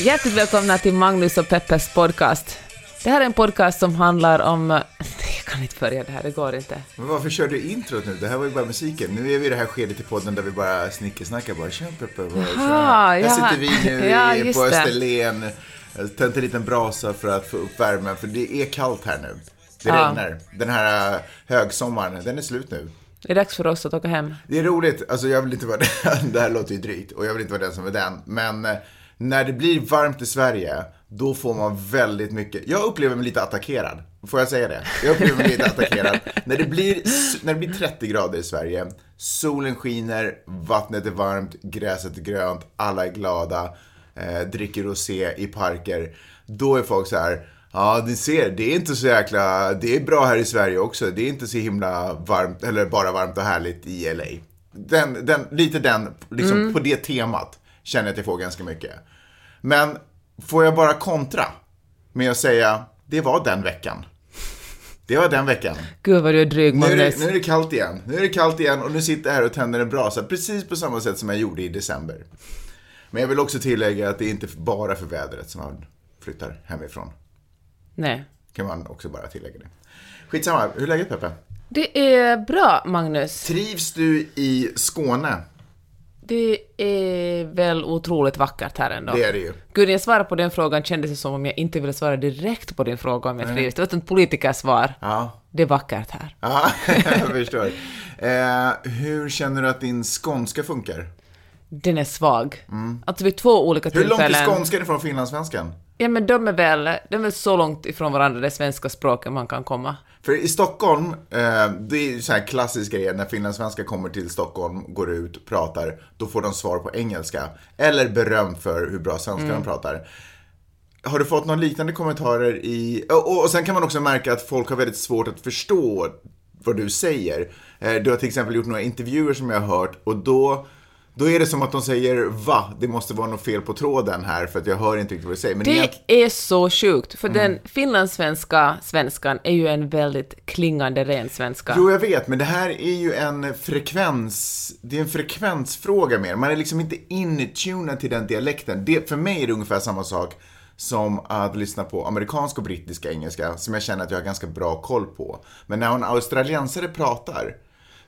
Hjärtligt välkomna till Magnus och Peppes podcast. Det här är en podcast som handlar om... Nej, jag kan inte börja det här, det går inte. Men varför kör du introt nu? Det här var ju bara musiken. Nu är vi i det här skedet i podden där vi bara snickesnackar bara. Tja Peppe, vad tja. Här jaha. sitter vi nu Ja, på. Österlen. Tänt en liten brasa för att få upp värmen, för det är kallt här nu. Det Ja. regnar. Den här äh, högsommaren, den är slut nu. Det är dags för oss att åka hem. Det är roligt, alltså jag vill inte vara den, det här låter ju drygt och jag vill inte vara den som är den. Men eh, när det blir varmt i Sverige, då får man väldigt mycket, jag upplever mig lite attackerad. Får jag säga det? Jag upplever mig lite attackerad. När det, blir, när det blir 30 grader i Sverige, solen skiner, vattnet är varmt, gräset är grönt, alla är glada, eh, dricker rosé i parker. Då är folk så här, Ja, ni ser, det är inte så jäkla... Det är bra här i Sverige också. Det är inte så himla varmt, eller bara varmt och härligt i LA. Den, den, lite den, liksom på det temat, känner jag att jag får ganska mycket. Men får jag bara kontra med att säga, det var den veckan. Det var den veckan. Gud vad du är dryg, Nu är, det, nu är det kallt igen. Nu är det kallt igen och nu sitter jag här och tänder en brasa precis på samma sätt som jag gjorde i december. Men jag vill också tillägga att det är inte bara för vädret som man flyttar hemifrån. Nej. Kan man också bara tillägga det. Skitsamma, hur är läget Peppe? Det är bra, Magnus. Trivs du i Skåne? Det är väl otroligt vackert här ändå. Det är det ju. Gud, när jag svarade på den frågan kändes det som om jag inte ville svara direkt på din fråga om jag trivs. Det var ett politikersvar. Ja, Det är vackert här. ja jag förstår. Eh, hur känner du att din skånska funkar? Den är svag. Alltså vid två olika Mm. Hur långt tillfällen... är skånskan ifrån finlandssvenskan? Ja, men de är väl, de är väl så långt ifrån varandra, det svenska språket man kan komma. För i Stockholm, eh, det är ju så här klassisk grej, när finlandssvenskar kommer till Stockholm, går ut, pratar, då får de svar på engelska. Eller beröm för hur bra svenska de pratar. Har du fått några liknande kommentarer i... Och, och sen kan man också märka att folk har väldigt svårt att förstå vad du säger. Eh, Du har till exempel gjort några intervjuer som jag har hört och då, då är det som att de säger va? Det måste vara något fel på tråden här för att jag hör inte riktigt vad du säger. Men Det är så sjukt, för Mm. den finlandssvenska svenskan är ju en väldigt klingande ren svenska. Jo, jag vet, men det här är ju en frekvens... Det är en frekvensfråga mer. Man är liksom inte intunad till den dialekten. Det, för mig är det ungefär samma sak som att lyssna på amerikansk och brittisk engelska, som jag känner att jag har ganska bra koll på. Men när en australiensare pratar,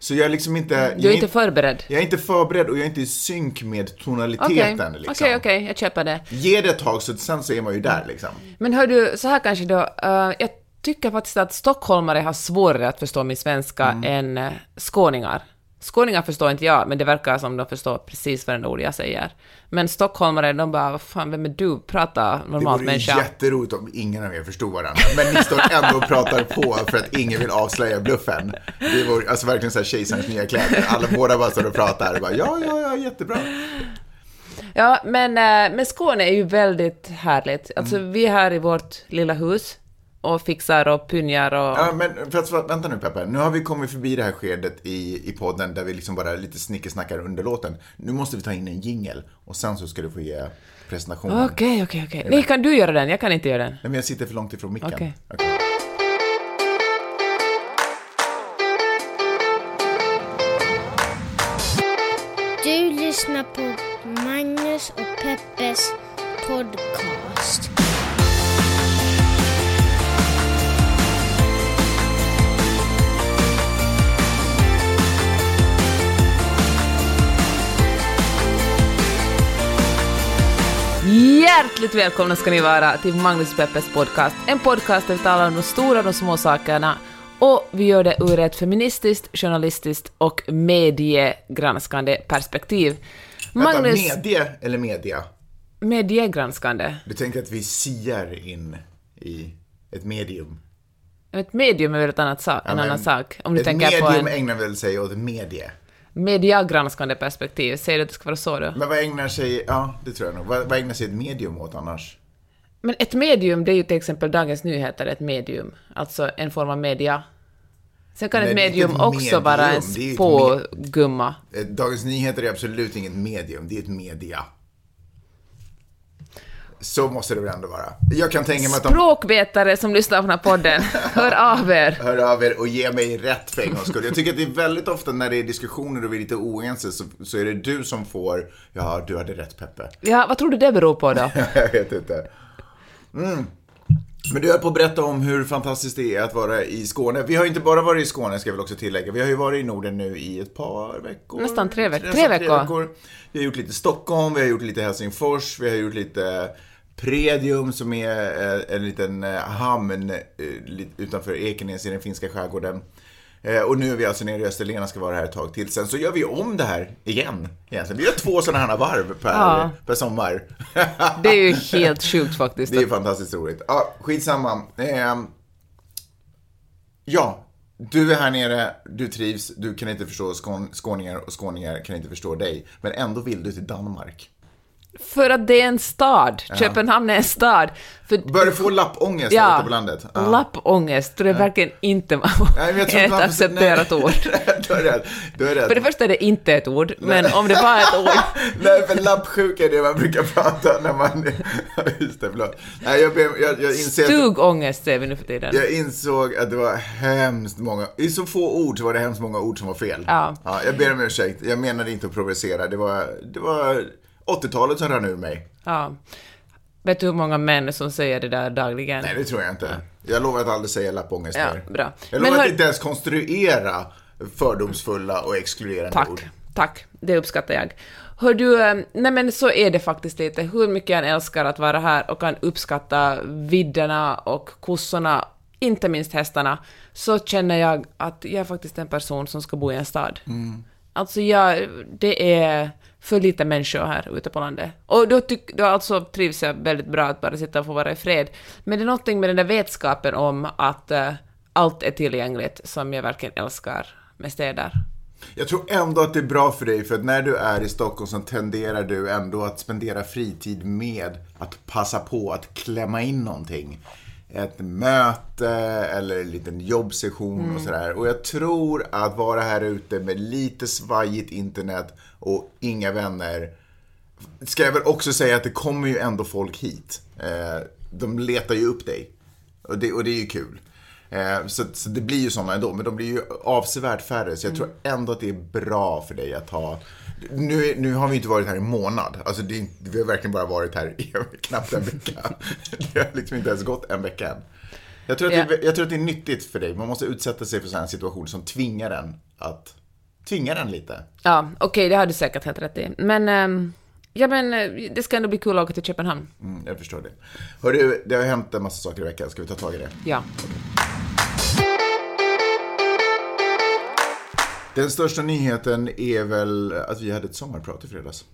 så jag är liksom inte... jag Du är inte förberedd. Jag är inte förberedd och jag är inte i synk med tonaliteten. okej, liksom. okej, jag köper det. Ge det ett tag, så sen så är man ju där liksom. Men hör du, så här kanske då, eh, jag tycker faktiskt att stockholmare har svårare att förstå min svenska Mm. än uh, skåningar. Skåningar förstår inte jag, men det verkar som de förstår precis varenda ord jag säger. Men stockholmare, de bara, vad fan, vem är du? Prata Det normalt vore ju människa. jätteroligt om ingen av er förstod varandra. Men ni står ändå och pratar på för att ingen vill avslöja bluffen. Det vore alltså verkligen så här kejsarens nya kläder. Alla båda bara står och pratar och bara ja, ja, ja, jättebra. Ja, men, eh, men Skåne är ju väldigt härligt. Alltså, Mm. vi är här i vårt lilla hus och fixar och pynjar och... Ja, men för att, vänta nu Peppe. Nu har vi kommit förbi det här skedet i, i podden där vi liksom bara lite snickesnackar under låten. Nu måste vi ta in en jingel och sen så ska du få ge presentationen. Okej, okej, okej. Nej, kan du göra den? Jag kan inte göra den. Nej, men jag sitter för långt ifrån micken. Okej. Okej. Du lyssnar på Magnus och Peppes podcast. Hjärtligt välkomna ska ni vara till Magnus Peppes podcast. En podcast där vi talar om de stora och de små sakerna och vi gör det ur ett feministiskt, journalistiskt och mediegranskande perspektiv. Vänta, Magnus... medie eller media? Mediegranskande. Du tänker att vi siar in i ett medium? Ett medium är väl ett annat sak, en men annan sak. Om du ett tänker på medium en ägnar väl sig åt medie? Mediagranskande perspektiv. Säger du att det ska vara så då? Men vad ägnar sig, ja det tror jag nog. Vad, vad ägnar sig ett medium åt annars? Men ett medium, det är ju till exempel Dagens Nyheter ett medium. Alltså en form av media. Sen kan Men ett medium ett också vara en medium, ju ett spågumma. Eh, Dagens Nyheter är absolut inget medium, det är ett media. Så måste det väl ändå vara. Jag kan tänka mig att de Språkvetare som lyssnar på den här podden, hör av er. hör av er och ger mig rätt för en gångs skull. Jag tycker att det är väldigt ofta när det är diskussioner och vi är lite oense så, så är det du som får, ja, du hade rätt Peppe. Ja, vad tror du det beror på då? jag vet inte. Mm. Men du höll på att berätta om hur fantastiskt det är att vara i Skåne. Vi har inte bara varit i Skåne, ska jag väl också tillägga. Vi har ju varit i Norden nu i ett par veckor. Nästan tre veckor. Nästan Tre veckor. Vi har gjort lite Stockholm, vi har gjort lite Helsingfors, vi har gjort lite Predium som är eh, en liten eh, hamn eh, utanför Ekenäs i den finska skärgården. Och nu är vi alltså nere i Österlen ska vara här ett tag till. Sen så gör vi om det här igen. Egentligen. Vi gör två sådana här varv per, Ja. per sommar. Det är ju helt sjukt faktiskt. Det är fantastiskt roligt. Ja, skitsamma. Ehm, ja, du är här nere, du trivs, du kan inte förstå skån, skåningar och skåningar kan inte förstå dig. Men ändå vill du till Danmark. För att det är en stad. Köpenhamn är en stad. För, Börjar du få lappångest ja, ja, ute på landet? Ja. lappångest, det är verkligen inte Nej, jag tror ett man- accepterat nej. ord. du är rädd. Du är rädd. För det första är det inte ett ord, men om det var ett ord... Nej, för lappsjuka är det man brukar prata när man... Just det, förlåt. Nej, jag, jag, jag inser Stugångest säger vi nu för tiden. Jag insåg att det var hemskt många, i så få ord så var det hemskt många ord som var fel. Ja. jag ber om ursäkt, jag menade inte att provocera, det var, det var 80-talet som rann ur mig. Ja. Vet du hur många män som säger det där dagligen? Nej, det tror jag inte. Jag lovar att aldrig säga lappångest Ja, mer. bra. Jag lovar hör- att inte ens konstruera fördomsfulla och exkluderande Tack, ord. tack. Det uppskattar jag. Hör du, eh, nej men så är det faktiskt lite. Hur mycket jag älskar att vara här och kan uppskatta vidderna och kossorna, inte minst hästarna, så känner jag att jag är faktiskt en person som ska bo i en stad. Alltså jag, det är för lite människor här ute på landet. Och då, tyck, då alltså trivs jag väldigt bra att bara sitta och få vara i fred. Men det är någonting med den där vetskapen om att uh, allt är tillgängligt som jag verkligen älskar med städer. Jag tror ändå att det är bra för dig, för att när du är i Stockholm så tenderar du ändå att spendera fritid med att passa på att klämma in någonting. Ett möte eller en liten jobbsession och sådär. Och jag tror att vara här ute med lite svajigt internet och inga vänner. Ska jag väl också säga att det kommer ju ändå folk hit. Eh, de letar ju upp dig. Och det, och det är ju kul. Eh, så, så det blir ju sådana ändå, men de blir ju avsevärt färre. Så jag tror ändå att det är bra för dig att ha... Nu, nu har vi inte varit här i en månad. Alltså det vi har verkligen bara varit här i knappt en vecka. Det har liksom inte ens gått en vecka än. Jag tror, att Ja. det, jag tror att det är nyttigt för dig. Man måste utsätta sig för sådana här situationer som tvingar en att... Tvingar en lite. Ja, okej, det har du säkert helt rätt i. Men, ehm, ja men eh, det ska ändå bli kul att åka till Köpenhamn. Mm, jag förstår det. Hörru, det har hänt en massa saker i veckan. Ska vi ta tag i det? Ja. Den största nyheten är väl att vi hade ett sommarprat i fredags.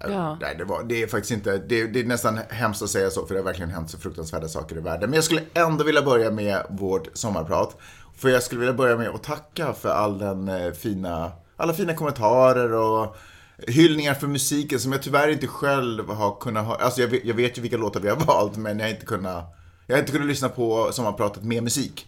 Ja. Nej, det, var, det är faktiskt inte, det, det är nästan hemskt att säga så för det har verkligen hänt så fruktansvärda saker i världen. Men jag skulle ändå vilja börja med vårt sommarprat. För jag skulle vilja börja med att tacka för all den eh, fina, alla fina kommentarer och hyllningar för musiken som jag tyvärr inte själv har kunnat ha. Alltså jag vet, jag vet ju vilka låtar vi har valt men jag har inte kunnat, jag har inte kunnat lyssna på sommarpratet med musik.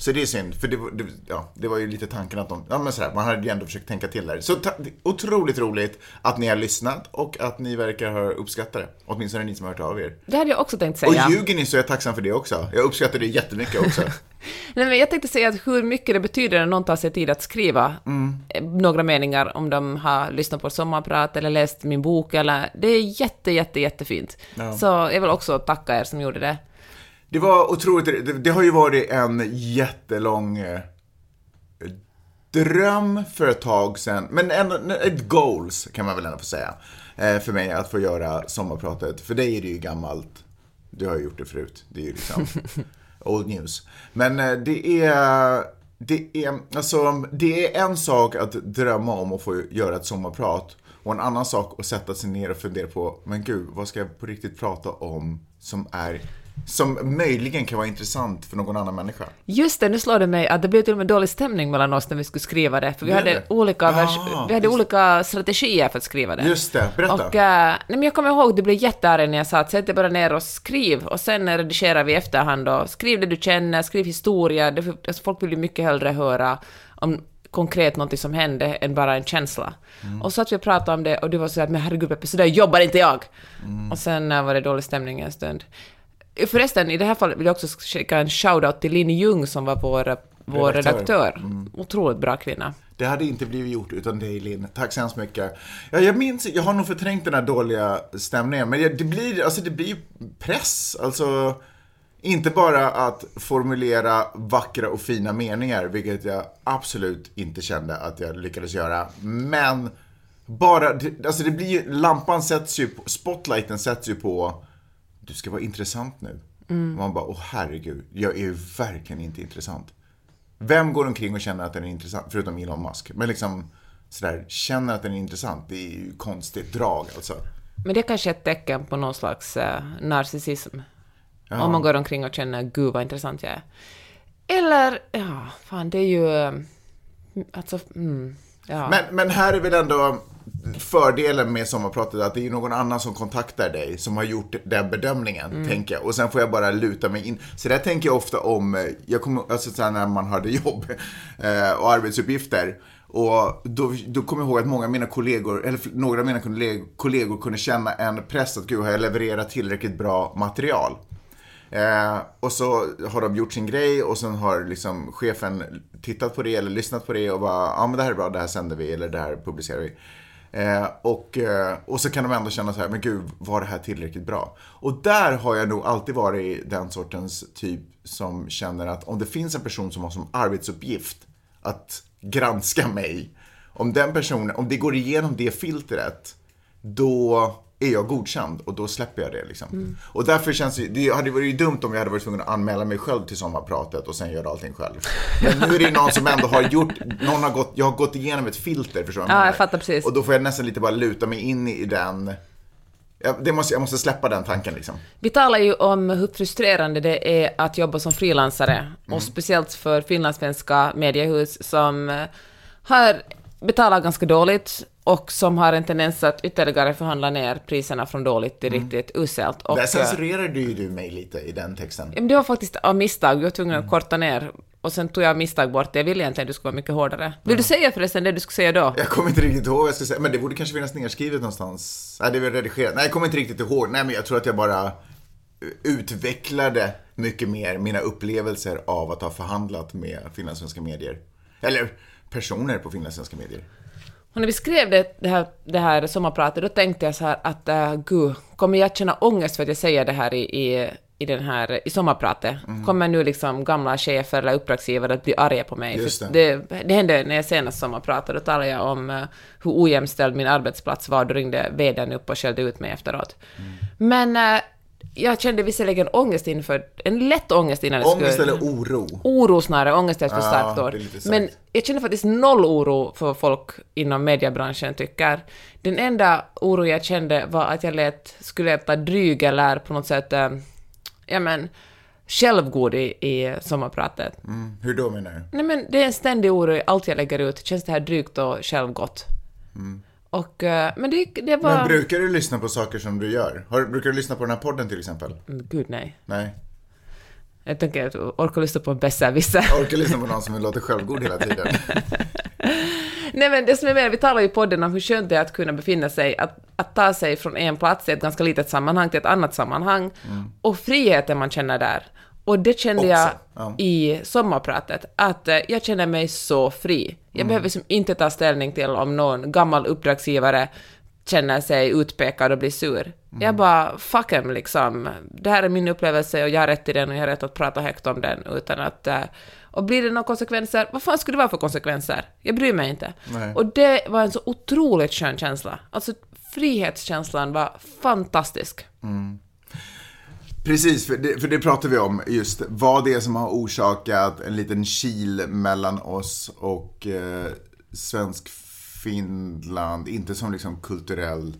Så det är synd, för det, var- det, ja, det var ju lite tanken att de, ja men sådär, man hade ju ändå försökt tänka till där. Så ta, otroligt roligt att ni har lyssnat och att ni verkar ha uppskattat det. Åtminstone ni som har hört av er. Det hade jag också tänkt Och säga. ljuger ni så är jag tacksam för det också. Jag uppskattar det jättemycket också. Nej, men jag tänkte säga att hur mycket det betyder när någon tar sig tid att skriva eh, några meningar om de har lyssnat på sommarprat eller läst min bok eller... Det är jätte, jätte, jättefint. Så jag vill också tacka er som gjorde det. Det var otroligt, det, det har ju varit en jättelång eh, dröm för ett tag sedan, men ändå ett goals kan man väl ändå få säga. Eh, för mig att få göra sommarpratet. För dig är det ju gammalt. Du har ju gjort det förut. Det är ju liksom old news. Men eh, det är, det är, alltså, det är en sak att drömma om att få göra ett sommarprat. Och en annan sak att sätta sig ner och fundera på, men gud, vad ska jag på riktigt prata om som är som möjligen kan vara intressant för någon annan människa. Just det, nu slår det mig att det blev till och med dålig stämning mellan oss när vi skulle skriva det, för vi Blev hade, det? olika, Ah, vi hade olika strategier för att skriva det. Just det, berätta. Och, eh, nej, men jag kommer ihåg, det blev jättearg när jag sa att sätt dig bara ner och skriv, och sen redigerar vi i efterhand och skriv det du känner, skriv historia, det, alltså, folk vill ju mycket hellre höra om konkret något som hände än bara en känsla. Och så att vi pratade om det och du var så att men herregud Peppe, så där jobbar inte jag. Och sen eh, var det dålig stämning en stund. Förresten, i det här fallet vill jag också skicka en shout-out till Linn Ljung som var vår, vår Redaktör. redaktör. Otroligt bra kvinna. Det hade inte blivit gjort utan dig Linn. Tack så hemskt mycket. Ja, jag minns, jag har nog förträngt den här dåliga stämningen. Men det blir, alltså det blir ju press. Alltså, inte bara att formulera vackra och fina meningar, vilket jag absolut inte kände att jag lyckades göra. Men bara, alltså det blir ju, lampan sätts ju, på, spotlighten sätts ju på, du ska vara intressant nu. Man bara, åh herregud, jag är ju verkligen inte intressant. Vem går omkring och känner att den är intressant, förutom Elon Musk? Men liksom sådär, känner att den är intressant, det är ju konstigt drag alltså. Men det är kanske ett tecken på någon slags eh, narcissism. Om man går omkring och känner gud vad intressant jag är. Eller, ja, fan det är ju... eh, Alltså, mm, ja. Men, men här är väl ändå fördelen med sommarpratet att det är någon annan som kontaktar dig som har gjort den bedömningen, tänker jag. Och sen får jag bara luta mig in. Så där tänker jag ofta om, eh, jag kommer, alltså så när man hade jobb eh, och arbetsuppgifter. Och då, då kommer jag ihåg att många av mina kollegor, eller några av mina kollegor, kollegor kunde känna en press att gud, har jag levererat tillräckligt bra material? Eh, och så har de gjort sin grej och sen har liksom chefen tittat på det eller lyssnat på det och bara, ja men det här är bra, det här sänder vi eller det här publicerar vi. Eh, och, eh, och så kan de ändå känna så här, men gud, var det här tillräckligt bra? Och där har jag nog alltid varit den sortens typ som känner att om det finns en person som har som arbetsuppgift att granska mig, om den personen, om det går igenom det filtret, då är jag godkänd och då släpper jag det liksom. Och därför känns det, det hade varit dumt om jag hade varit tvungen att anmäla mig själv till sommarpratet och sen göra allting själv. Men nu är det någon som ändå har gjort, någon har gått, jag har gått igenom ett filter, förstår du Ja, jag fattar precis. Och då får jag nästan lite bara luta mig in i den, jag, det måste, jag måste släppa den tanken liksom. Vi talar ju om hur frustrerande det är att jobba som frilansare, och speciellt för finlandssvenska mediehus som eh, har betalat ganska dåligt och som har en tendens att ytterligare förhandla ner priserna från dåligt till riktigt uselt. Och, Där censurerade ju du mig lite i den texten. Men det var faktiskt av misstag. Jag var tvungen att korta ner. Och sen tog jag misstag bort det. Jag ville egentligen att du skulle vara mycket hårdare. Vill du säga förresten det du skulle säga då? Jag kommer inte riktigt ihåg vad jag ska säga, men det borde kanske finnas nedskrivet någonstans. Nej, det är väl redigerat. Nej, jag kommer inte riktigt ihåg. Nej, men jag tror att jag bara utvecklade mycket mer mina upplevelser av att ha förhandlat med finlandssvenska medier. Eller personer på finlandssvenska medier. Och när vi skrev det, det, här, det här sommarpratet, då tänkte jag så här att uh, gud, kommer jag känna ångest för att jag säger det här i, i, i, den här, i sommarpratet? Kommer nu liksom gamla chefer eller uppdragsgivare att bli arga på mig? Just det. det. Det hände när jag senast sommarpratade, då talade jag om uh, hur ojämställd min arbetsplats var, då ringde vdn upp och skällde ut mig efteråt. Men uh, jag kände visserligen ångest inför, en lätt ångest innan det Ångest skulle... eller oro? Oro snarare, ångest är ett för Ja, starkt ord. Men jag känner faktiskt noll oro för vad folk inom mediebranschen tycker. Den enda oro jag kände var att jag lät, skulle äta dryg eller på något sätt, eh, ja men, självgod i, i sommarpratet. Mm, hur då menar du? Nej men det är en ständig oro i allt jag lägger ut. Känns det här drygt och självgott? Och, eh, men det, det var... Mm. Men brukar du lyssna på saker som du gör? Har, brukar du lyssna på den här podden till exempel? Gud nej. Nej. Jag tänker att orkar lyssna på en besserwisser. Orkar lyssna på någon som låter självgod hela tiden. Nej men det som är mer, vi talar ju i podden om hur skönt det är att kunna befinna sig, att, att ta sig från en plats i ett ganska litet sammanhang till ett annat sammanhang, och friheten man känner där. Och det kände jag Också, ja. i sommarpratet, att eh, jag känner mig så fri. Jag behöver liksom inte ta ställning till om någon gammal uppdragsgivare känner sig utpekad och blir sur. Jag bara, fuck em liksom. Det här är min upplevelse och jag har rätt till den och jag har rätt att prata högt om den utan att... eh, Och blir det några konsekvenser, vad fan skulle det vara för konsekvenser? Jag bryr mig inte. Nej. Och det var en så otroligt skön känsla. Alltså frihetskänslan var fantastisk. Precis, för det, för det pratar vi om just vad det är som har orsakat en liten kil mellan oss och eh, svensk Finland, inte som liksom kulturell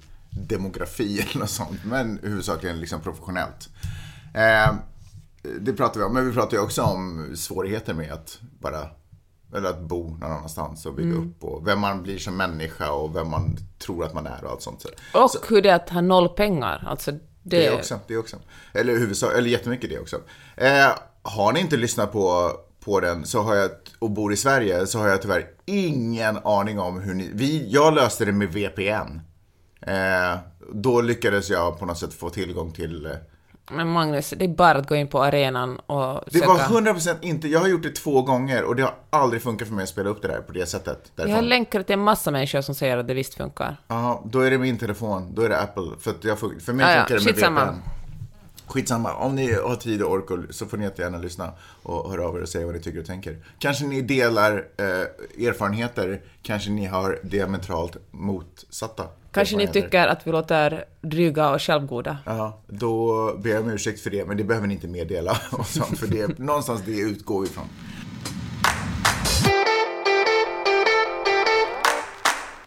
demografi eller något sånt, men huvudsakligen liksom professionellt. Eh, det pratar vi om, men vi pratar ju också om svårigheter med att bara eller att bo någon annanstans och bygga upp och vem man blir som människa och vem man tror att man är och allt sånt. Så- Och hur det är att ha noll pengar. Alltså det... det också, det också. Eller huvudsak, eller jättemycket det också. Eh, har ni inte lyssnat på, på den så har jag, och bor i Sverige så har jag tyvärr ingen aning om hur ni... Vi, jag löste det med VPN. Eh, då lyckades jag på något sätt få tillgång till... Men Magnus, det är bara att gå in på arenan och det söka. var 100% inte, jag har gjort det två gånger och det har aldrig funkat för mig att spela upp det där på det sättet. Jag har därifrån. länkar till en massa människor som säger att det visst funkar. Ja, då är det min telefon, då är det Apple. För, att jag, för mig Ja, ja, funkar det med skitsamma. VPN. Skitsamma, om ni har tid och ork så får ni jättegärna lyssna och höra av er och säga vad ni tycker och tänker. Kanske ni delar eh, erfarenheter, kanske ni har diametralt motsatta Kanske ni tycker att vi låter dryga och självgoda. Ja, då ber jag om ursäkt för det, men det behöver ni inte meddela. Och sånt, för det, någonstans det utgår vi ifrån.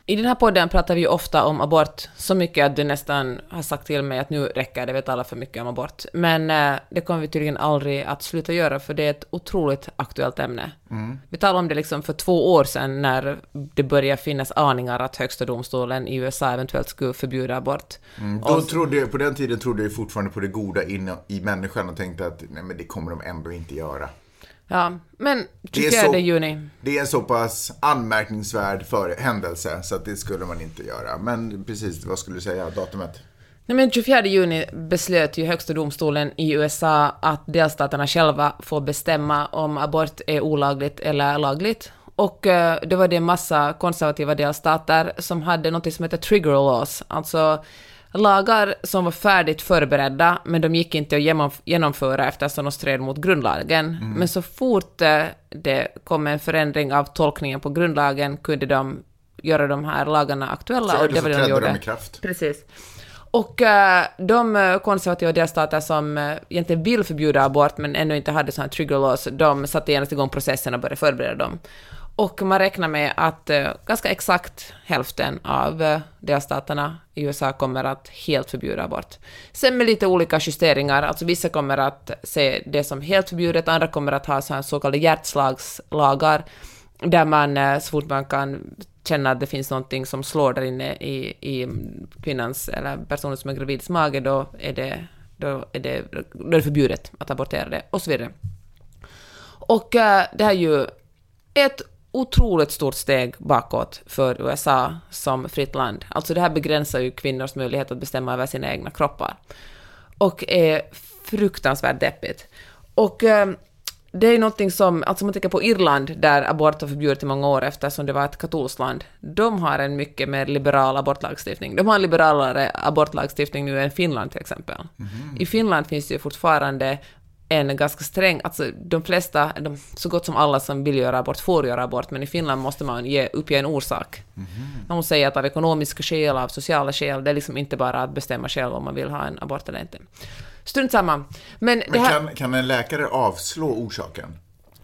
I den här podden pratar vi ju ofta om abort, så mycket att du nästan har sagt till mig att nu räcker det, vet alla för mycket om abort. Men eh, det kommer vi tydligen aldrig att sluta göra, för det är ett otroligt aktuellt ämne. Vi talade om det liksom för två år sedan, när det började finnas aningar att högsta domstolen i USA eventuellt skulle förbjuda abort. Då trodde jag, på den tiden trodde jag fortfarande på det goda inne i människan och tänkte att nej, men det kommer de ändå inte göra. Ja, men Det är 24 så- juni. Det är en så pass anmärkningsvärd för händelse så att det skulle man inte göra. Men precis, vad skulle du säga, datumet? Nej, men 24 juni beslöt ju högsta domstolen i USA att delstaterna själva får bestämma om abort är olagligt eller lagligt. Och eh, det var det en massa konservativa delstater som hade något som heter trigger laws, alltså lagar som var färdigt förberedda, men de gick inte att genomf- genomföra eftersom de stred mot grundlagen. Men så fort eh, det kom en förändring av tolkningen på grundlagen kunde de göra de här lagarna aktuella. Så, och så var det trädde gjorde. de i kraft. Precis. Och eh, de eh, konservativa delstater som uh, egentligen vill förbjuda abort men ännu inte hade sådana här trigger laws, de satte genast igång processen och började förbereda dem. Och man räknar med att eh, ganska exakt hälften av eh, delstaterna i USA kommer att helt förbjuda abort. Sen med lite olika justeringar, alltså vissa kommer att se det som helt förbjudet, andra kommer att ha så, här så kallade hjärtslagslagar, där man eh, så fort man kan känna att det finns någonting som slår där inne i, i kvinnans eller personen som är gravids mage, då är det, då är det, då är det förbjudet att abortera det, och så vidare. Och eh, det här är ju ett otroligt stort steg bakåt för USA som fritt land. Alltså det här begränsar ju kvinnors möjlighet att bestämma över sina egna kroppar. Och är fruktansvärt deppigt. Och eh, det är någonting som, alltså man tänker på Irland, där abort var förbjudet i många år eftersom det var ett katolskt land, de har en mycket mer liberal abortlagstiftning. De har en liberalare abortlagstiftning nu än Finland till exempel. I Finland finns det ju fortfarande en ganska sträng, alltså de flesta, de, så gott som alla som vill göra abort får göra abort, men i Finland måste man ge, uppge en orsak. Man måste säga att av ekonomiska skäl, av sociala skäl, det är liksom inte bara att bestämma själv om man vill ha en abort eller inte. Strunt samma. Men, Men här, kan, kan en läkare avslå orsaken?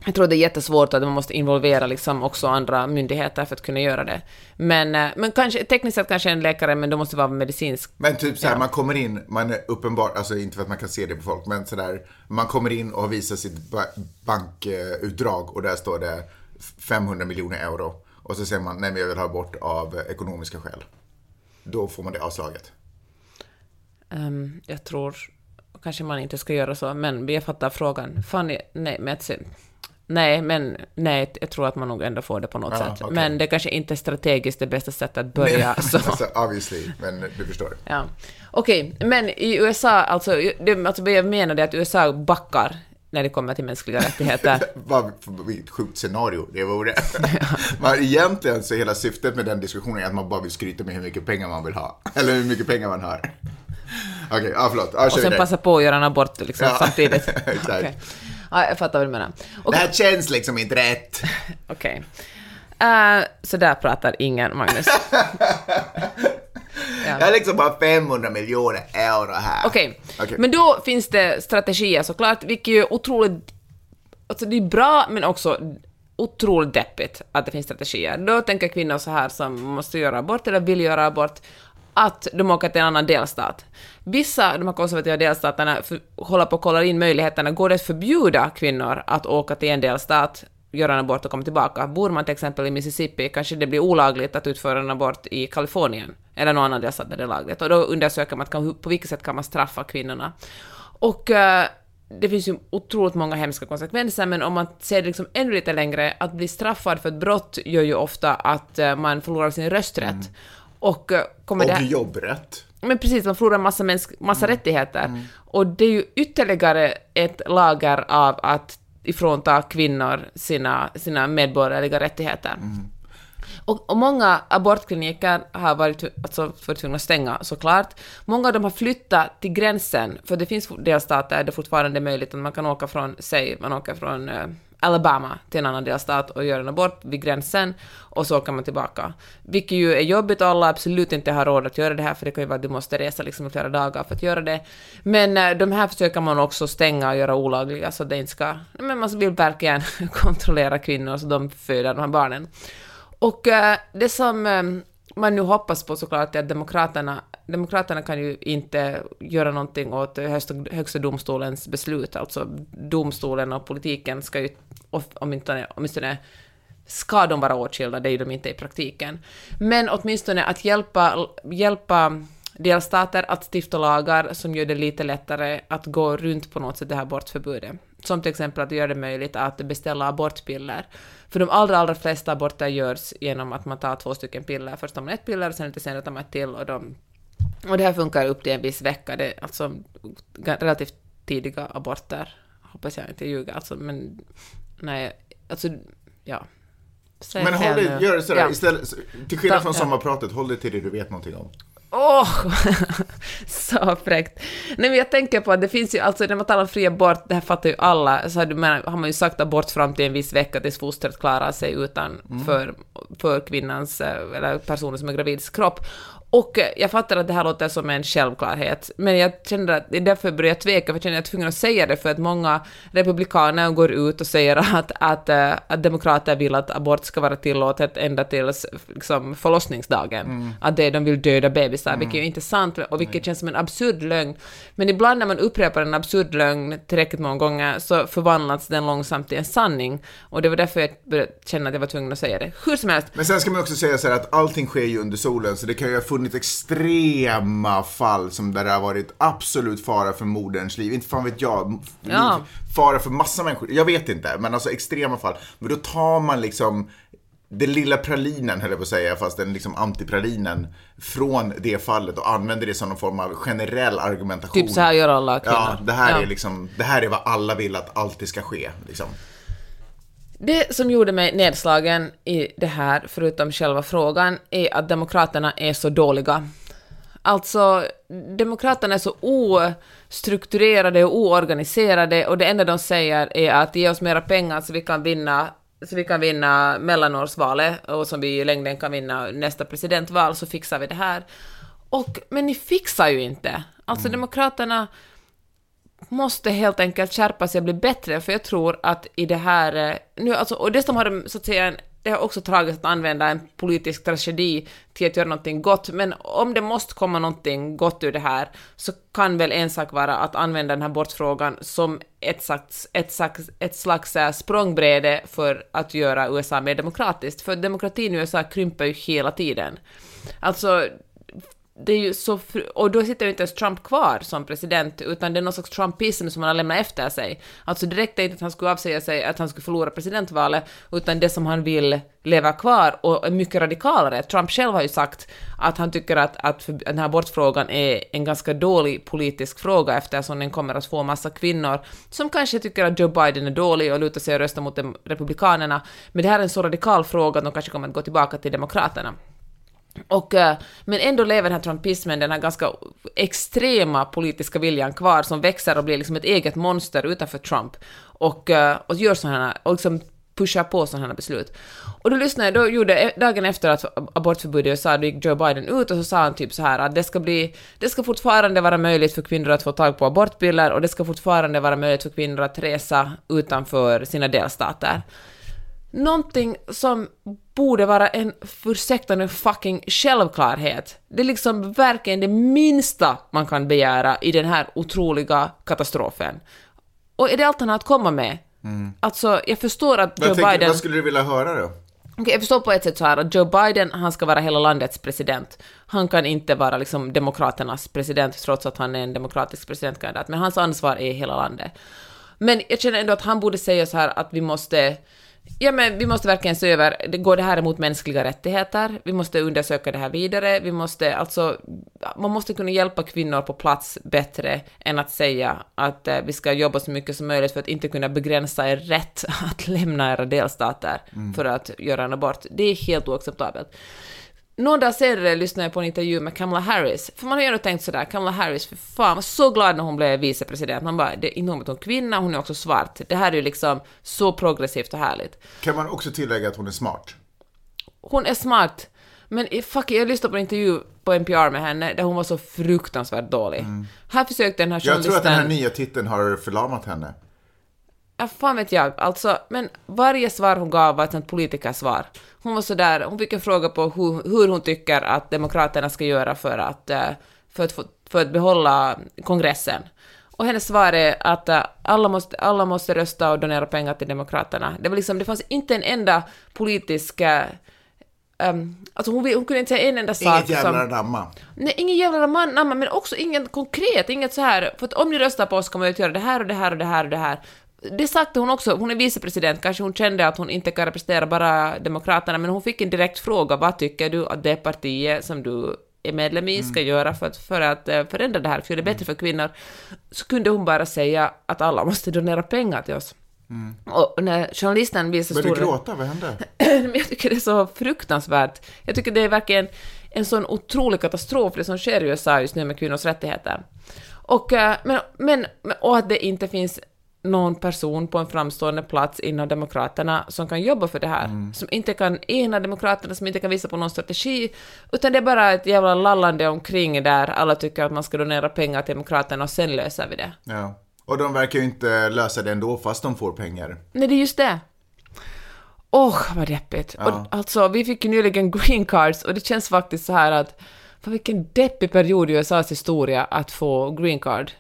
Jag tror det är jättesvårt att man måste involvera liksom också andra myndigheter för att kunna göra det. Men, eh, men kanske, tekniskt sett kanske en läkare, men då måste det vara medicinsk. Men typ så här, Ja. man kommer in, man är uppenbar, alltså inte för att man kan se det på folk, men sådär, man kommer in och visar sitt ba- bankutdrag och där står det 500 miljoner euro. Och så säger man, nej men jag vill ha bort av ekonomiska skäl. Då får man det avslaget. Ehm, jag tror kanske man inte ska göra så, men jag fattar frågan. Fan, jag- nej, men nej, men nej, jag tror att man nog ändå får det på något Ja, sätt. okej. Men det kanske inte är strategiskt det bästa sättet att börja. så. alltså, obviously, men du förstår. Ja. Okej, men i USA, alltså, det, alltså jag menar är att USA backar när det kommer till mänskliga rättigheter. Vad vilket sjukt scenario det vore. man, egentligen så hela syftet med den diskussionen är att man bara vill skryta med hur mycket pengar man vill ha. Eller hur mycket pengar man har. Okej, ja förlåt. Ja, och sen passa på att göra en abort liksom, Ja, samtidigt. exakt. Okej. Ja, jag fattar vad du menar. Det Okej. här känns liksom inte rätt. Okej. Eh, så där pratar ingen, Magnus. Jag har liksom bara 500 miljoner euro här. Okej, Okej. men då finns det strategier såklart, vilket är otroligt... Alltså det är bra, men också otroligt deppigt att det finns strategier. Då tänker kvinnor så här som måste göra abort eller vill göra abort, att de åker till en annan delstat. Vissa, de här konservativa delstaterna, för, håller på att kolla in möjligheterna, går det att förbjuda kvinnor att åka till en delstat, göra en abort och komma tillbaka? Bor man till exempel i Mississippi kanske det blir olagligt att utföra en abort i Kalifornien, eller någon annan delstat där det är lagligt. Och då undersöker man att kan, på vilket sätt kan man straffa kvinnorna. Och uh, det finns ju otroligt många hemska konsekvenser, men om man ser det liksom ännu lite längre, att bli straffad för ett brott gör ju ofta att eh, man förlorar sin rösträtt. Mm. Och eh, kommer Och det... jobbrätt. Men precis, man förlorar massa, mäns- massa rättigheter. Och det är ju ytterligare ett lager av att ifrånta kvinnor sina, sina medborgerliga rättigheter. Och, och många abortkliniker har varit, alltså, varit tvungna att stänga såklart. Många av dem har flyttat till gränsen, för det finns delstater där det fortfarande är möjligt att man kan åka från, säg, man åker från eh, Alabama till en annan delstat och gör en abort vid gränsen och så åker man tillbaka. Vilket ju är jobbigt och alla absolut inte har råd att göra det här för det kan ju vara att du måste resa liksom i flera dagar för att göra det. Men eh, de här försöker man också stänga och göra olagliga så det inte ska... Men man vill verkligen kontrollera kvinnor så de föder de här barnen. Och eh, det som eh, man nu hoppas på såklart är att demokraterna, demokraterna kan ju inte göra någonting åt högsta, domstolens beslut, alltså domstolen och politiken ska ju åtminstone, åtminstone ska de vara åtskilda, det är ju de inte i praktiken. Men åtminstone att hjälpa, hjälpa delstater att stifta lagar som gör det lite lättare att gå runt på något sätt det här abortförbudet. Som till exempel att göra det möjligt att beställa abortpiller. För de allra, allra flesta aborter görs genom att man tar två stycken piller. Först tar man ett piller och sen lite senare tar man ett till och de och det här funkar upp till en viss vecka, det är alltså relativt tidiga aborter, hoppas jag inte ljuger, alltså men nej, alltså ja. Säg Men håll dig, gör det sådär, Ja. istället, till skillnad från ja. sommarpratet, håll dig till det du vet någonting om. Åh, så fräckt. Nej men jag tänker på att det finns ju, alltså när man talar om fri abort, det här fattar ju alla, så har, du, har man ju sagt abort fram till en viss vecka tills fostret klarar sig utan för, för kvinnans, eh, eller personen som är gravids kropp. Och eh, jag fattar att det här låter som en självklarhet, men jag känner att det är därför jag börjar tveka, för jag känner att jag är tvungen att säga det, för att många republikaner går ut och säger att, att, eh, att demokrater vill att abort ska vara tillåtet ända tills liksom, förlossningsdagen. Att det, de vill döda bebisar, vilket ju inte är sant, och vilket känns som en absurd lögn. Men ibland när man upprepar en absurd lögn tillräckligt många gånger så förvandlas den långsamt till en sanning. Och det var därför jag började känna att jag var tvungen att säga det. Hur som helst, Men sen ska man också säga så här att allting sker ju under solen, så det kan ju ha funnits extrema fall som där det har varit absolut fara för moderns liv. Inte fan vet jag. Ja. Fara för massa människor. Jag vet inte, men alltså extrema fall. Men då tar man liksom den lilla pralinen, höll jag på att säga, fast den liksom antipralinen från det fallet och använder det som någon form av generell argumentation. typ så här gör alla kvinnor. Ja, det här Ja. är liksom, det här är vad alla vill att alltid ska ske. Liksom. Det som gjorde mig nedslagen i det här, förutom själva frågan, är att demokraterna är så dåliga. Alltså, demokraterna är så ostrukturerade och oorganiserade och det enda de säger är att ge oss mera pengar så vi kan vinna så vi kan vinna mellanårsvalet och som vi i längden kan vinna nästa presidentval så fixar vi det här. Och, men ni fixar ju inte. Alltså demokraterna måste helt enkelt skärpa sig och bli bättre, för jag tror att i det här... Eh, nu, alltså, och dessutom har de så att säga en, det har också tragiskt att använda en politisk tragedi till att göra någonting gott, men om det måste komma någonting gott ur det här så kan väl en sak vara att använda den här bortfrågan som ett slags, ett slags, ett slags eh, språngbräde för att göra USA mer demokratiskt, för demokratin i USA krymper ju hela tiden. Alltså, det är ju så, fr- och då sitter ju inte ens Trump kvar som president, utan det är någon slags Trumpism som han har lämnat efter sig. Alltså det räckte inte att han skulle avsäga sig att han skulle förlora presidentvalet, utan det som han vill leva kvar och är mycket radikalare. Trump själv har ju sagt att han tycker att, att den här abortfrågan är en ganska dålig politisk fråga eftersom den kommer att få massa kvinnor som kanske tycker att Joe Biden är dålig och lutar sig och röstar mot dem- republikanerna. Men det här är en så radikal fråga att de kanske kommer att gå tillbaka till demokraterna. Och, eh, men ändå lever den här trumpismen, den här ganska extrema politiska viljan kvar som växer och blir liksom ett eget monster utanför Trump och, eh, och gör sådana och liksom pushar på sådana här beslut. Och då lyssnade jag, då gjorde, eh, dagen efter att abortförbudet i USA, då gick Joe Biden ut och så sa han typ så här att det ska bli, det ska fortfarande vara möjligt för kvinnor att få tag på abortpiller och det ska fortfarande vara möjligt för kvinnor att resa utanför sina delstater någonting som borde vara en, ursäkta nu, fucking självklarhet. Det är liksom verkligen det minsta man kan begära i den här otroliga katastrofen. Och är det allt han har att komma med? Alltså, jag förstår att Joe tänker, Biden... vad skulle du vilja höra då? Okej, jag förstår på ett sätt så här att Joe Biden, han ska vara hela landets president. Han kan inte vara liksom demokraternas president, trots att han är en demokratisk presidentkandidat, men hans ansvar är hela landet. Men jag känner ändå att han borde säga så här att vi måste Ja, men vi måste verkligen se över, det går det här emot mänskliga rättigheter? Vi måste undersöka det här vidare. Vi måste alltså, man måste kunna hjälpa kvinnor på plats bättre än att säga att eh, vi ska jobba så mycket som möjligt för att inte kunna begränsa er rätt att lämna era delstater för att göra en abort. Det är helt oacceptabelt. Någon dag senare lyssnade jag på en intervju med Kamala Harris, för man har ju ändå tänkt sådär, Kamala Harris, för fan, jag var så glad när hon blev vicepresident. Man bara, det är inte hon kvinna, hon är också svart. Det här är ju liksom så progressivt och härligt. Kan man också tillägga att hon är smart? Hon är smart, men fuck, jag lyssnade på en intervju på NPR med henne där hon var så fruktansvärt dålig. Här försökte den här Mm. Jag tror att den här journalisten... nya titeln har förlamat henne. Ja, fan vet jag. Alltså, men varje svar hon gav var ett sånt politikersvar. Hon var så där, hon fick en fråga på hur, hur hon tycker att Demokraterna ska göra för att, eh, för att, för att behålla kongressen. Och hennes svar är att eh, alla måste, alla måste rösta och donera pengar till Demokraterna. Det var liksom, det fanns inte en enda politisk... ehm, alltså hon, hon kunde inte säga en enda sak Inget jävla som... damma. Nej, ingen jävla namn, men också inget konkret, inget så här, för att om ni röstar på oss kommer vi att göra det här och det här och det här och det här. Det sagte hon också, hon är vicepresident, kanske hon kände att hon inte kan representera bara Demokraterna, men hon fick en direkt fråga, vad tycker du att det partiet som du är medlem i ska göra för att, för att eh, förändra det här, för det bättre för kvinnor, så kunde hon bara säga att alla måste donera pengar till oss. Och när journalisten visade Började stora... gråta? Vad hände? Jag tycker det är så fruktansvärt. Jag tycker det är verkligen en sån otrolig katastrof det som sker i USA just nu med kvinnors rättigheter. Och, eh, men, men- och att det inte finns någon person på en framstående plats inom Demokraterna som kan jobba för det här. Som inte kan ena Demokraterna, som inte kan visa på någon strategi, utan det är bara ett jävla lallande omkring där alla tycker att man ska donera pengar till Demokraterna och sen löser vi det. Ja. Och de verkar ju inte lösa det ändå fast de får pengar. Nej, det är just det. Åh, vad deppigt. Och, alltså, vi fick ju nyligen green cards och det känns faktiskt så här att för vilken deppig period i USAs historia att få green card.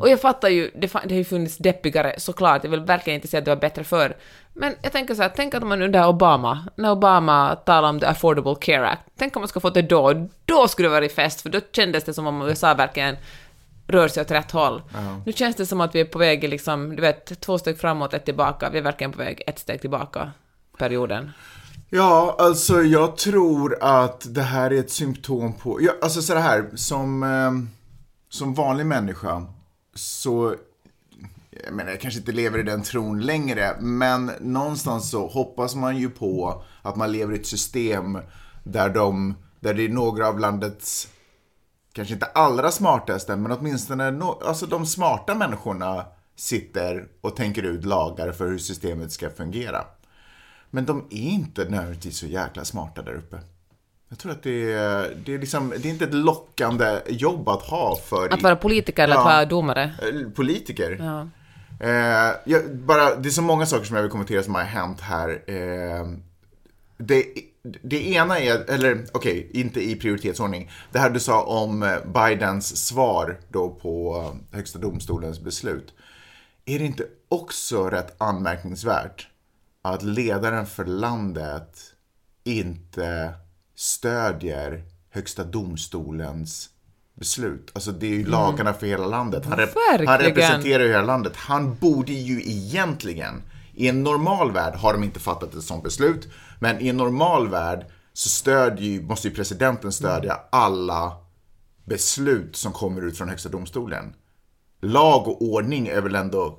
Och jag fattar ju, det, det har ju funnits deppigare såklart, jag vill verkligen inte säga att det var bättre förr. Men jag tänker så här, tänk att man under Obama, när Obama talade om the Affordable Care Act, tänk om man ska få det då, då skulle det varit fest, för då kändes det som om USA verkligen rör sig åt rätt håll. Nu känns det som att vi är på väg, liksom, du vet, två steg framåt, ett tillbaka. Vi är verkligen på väg ett steg tillbaka, perioden. Ja, alltså jag tror att det här är ett symptom på, ja, alltså så här, som, eh, som vanlig människa så, jag menar jag kanske inte lever i den tron längre, men någonstans så hoppas man ju på att man lever i ett system där de, där det är några av landets kanske inte allra smartaste, men åtminstone no, alltså de smarta människorna sitter och tänker ut lagar för hur systemet ska fungera. Men de är inte nödvändigtvis så jäkla smarta där uppe. Jag tror att det är, det är, liksom, det är inte ett lockande jobb att ha för Att vara politiker eller Ja. att vara domare. politiker. Ja. Eh, jag, bara, det är så många saker som jag vill kommentera som har hänt här. Eh, det, det ena är, eller okej, inte i prioritetsordning. Det här du sa om eh, Bidens svar då på eh, Högsta domstolens beslut. Är det inte också rätt anmärkningsvärt att ledaren för landet inte stödjer Högsta domstolens beslut? Alltså det är ju lagarna för hela landet. Han, rep- han representerar ju hela landet. Han borde ju egentligen, i en normal värld har de inte fattat ett sånt beslut, men i en normal värld så stödjer måste ju presidenten stödja alla beslut som kommer ut från Högsta domstolen. Lag och ordning är väl ändå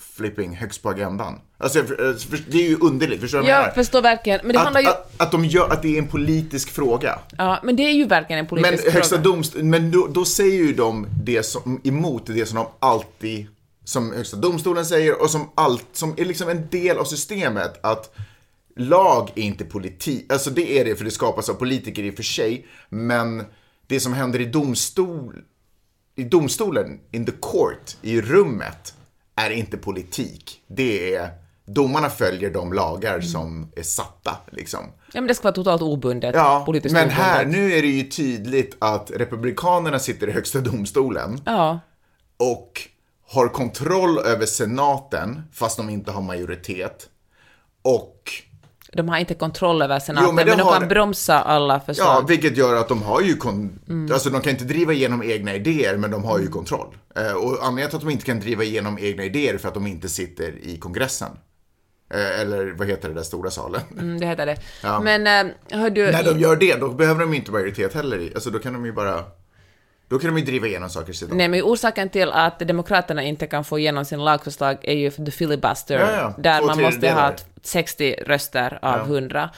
flipping högst på agendan. Alltså, för- det är ju underligt, förstår du vad jag menar? förstår verkligen, men det handlar Att, ju... att, att de gör, att det är en politisk fråga. Ja, men det är ju verkligen en Men politisk högsta fråga. domst men då, då säger ju de det som, emot det som de alltid, som högsta domstolen säger och som allt, som är liksom en del av systemet att lag är inte politik, alltså det är det för det skapas av politiker i och för sig, men det som händer i domstol, i domstolen, in the court, i rummet, är inte politik. Det är, domarna följer de lagar som är satta liksom. Ja, men det ska vara totalt obundet. Ja, politiskt men obundet. här, nu är det ju tydligt att Republikanerna sitter i högsta domstolen Ja. och har kontroll över senaten, fast de inte har majoritet. Och de har inte kontroll över senaten, Jo, men men, de har- kan bromsa alla Ja, förslag. vilket gör att de har ju kon- Mm. alltså de kan inte driva igenom egna idéer, men de har ju kontroll. Eh, och anledningen till att de inte kan driva igenom egna idéer är för att de inte sitter i kongressen. Eh, eller vad heter det där stora salen? Mm, det heter det. Ja. Men eh, hör du... När de gör det, då behöver de inte majoritet heller. Alltså då kan de ju bara, då kan de ju driva igenom saker sidan. Nej, men orsaken till att Demokraterna inte kan få igenom sin lagförslag är ju the filibuster, Ja, ja. där man måste ha 60 röster av 100.